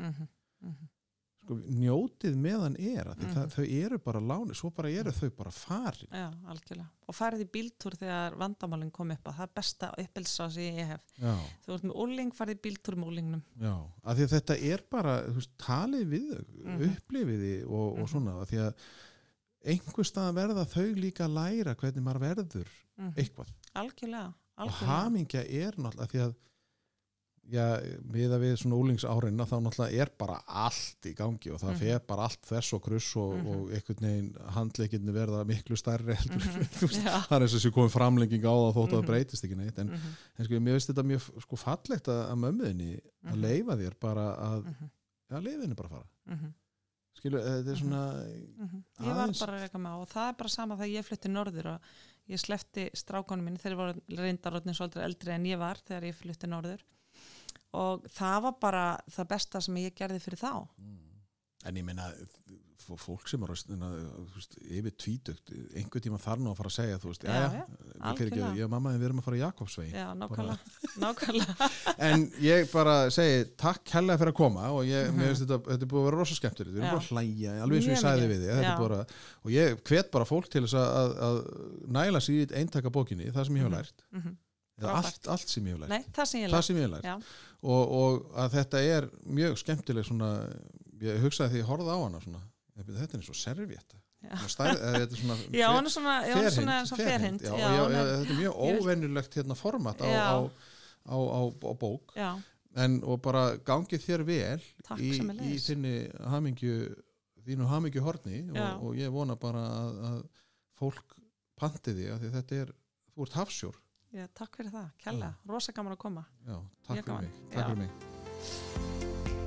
Sko, njótið meðan er að Mhm. það, þau eru bara láni, svo bara eru þau bara farin Já, algjörlega. Og farið í bíltúr þegar vandamálinn kom upp að það er besta uppelsa sem ég hef. já, Þú ert með úling, farið í bíltúr með úlingnum. já, að því að þetta er bara veist, talið við þau, Mhm. upplifiði og, og Mhm. svona, að því að einhver stað verða þau líka að læra hvernig maður verður Mm eitthvað Algjörlega, og algjörlega. hamingja er náttúrulega því að við að við svona úlingsárinna þá náttúrulega er bara allt í gangi og það Mhm. fer bara allt þess og kruss og, Mhm. og einhvern veginn handleikinni verða miklu stærri veist, Já. það er eins og þessi komið framlenging á það þótt að það Mhm. breytist ekki neitt en, Mhm, en sko, mér finnst þetta mjög sko, fallegt að, að mömmuðinni að Mhm. leifa þér bara að já, leifinni bara að fara skilu, þetta er svona. Ég var bara að reyka með og það er bara sama þegar ég flutti norður og ég slefti strákonum mín þegar voru reyndarotni svolítið eldri en ég var þegar ég flutti norður og það var bara það besta sem ég gerði fyrir þá. en ég meina f- fólk sem er veist, yfir tvítugt einhver tíma þar nú að fara að segja þú veist, Já, já, já, já, fyrir ekki, og mamma við erum að fara í Jakobsvegin Já, nákvæmlega, en ég bara segi takk hella fyrir að koma og ég, Mhm. mér finnst þetta, þetta er búið að vera rosa skemmtilegt við erum Já. bara að hlæja, alveg eins og ég mikið. við þig Já. og ég hvet bara fólk til þess að, að, að næla sér í eintaka bókinni það sem ég hef Mhm. lært eða Frábært. Allt, allt sem ég hef lært. Nei, það sem ég það lef. sem ég hef lært. Og, og að þetta er mjög skemmtileg svona, ég hugsaði því ég horfði á hana svona, þetta er eins og servietta. Eða þetta er svona Já, er er ferhind. er- þetta er mjög óvenjulegt hérna format á, á, á, á, bók. Já, en, og bara gangið þér vel takk í, í hamingju þínu hamingju horni og, og ég vona bara að, að fólk panti því að þetta er, þú ert hafsjór Já, takk fyrir það, kella, rosa gaman að koma. Já, takk fyrir mig, takk fyrir mig.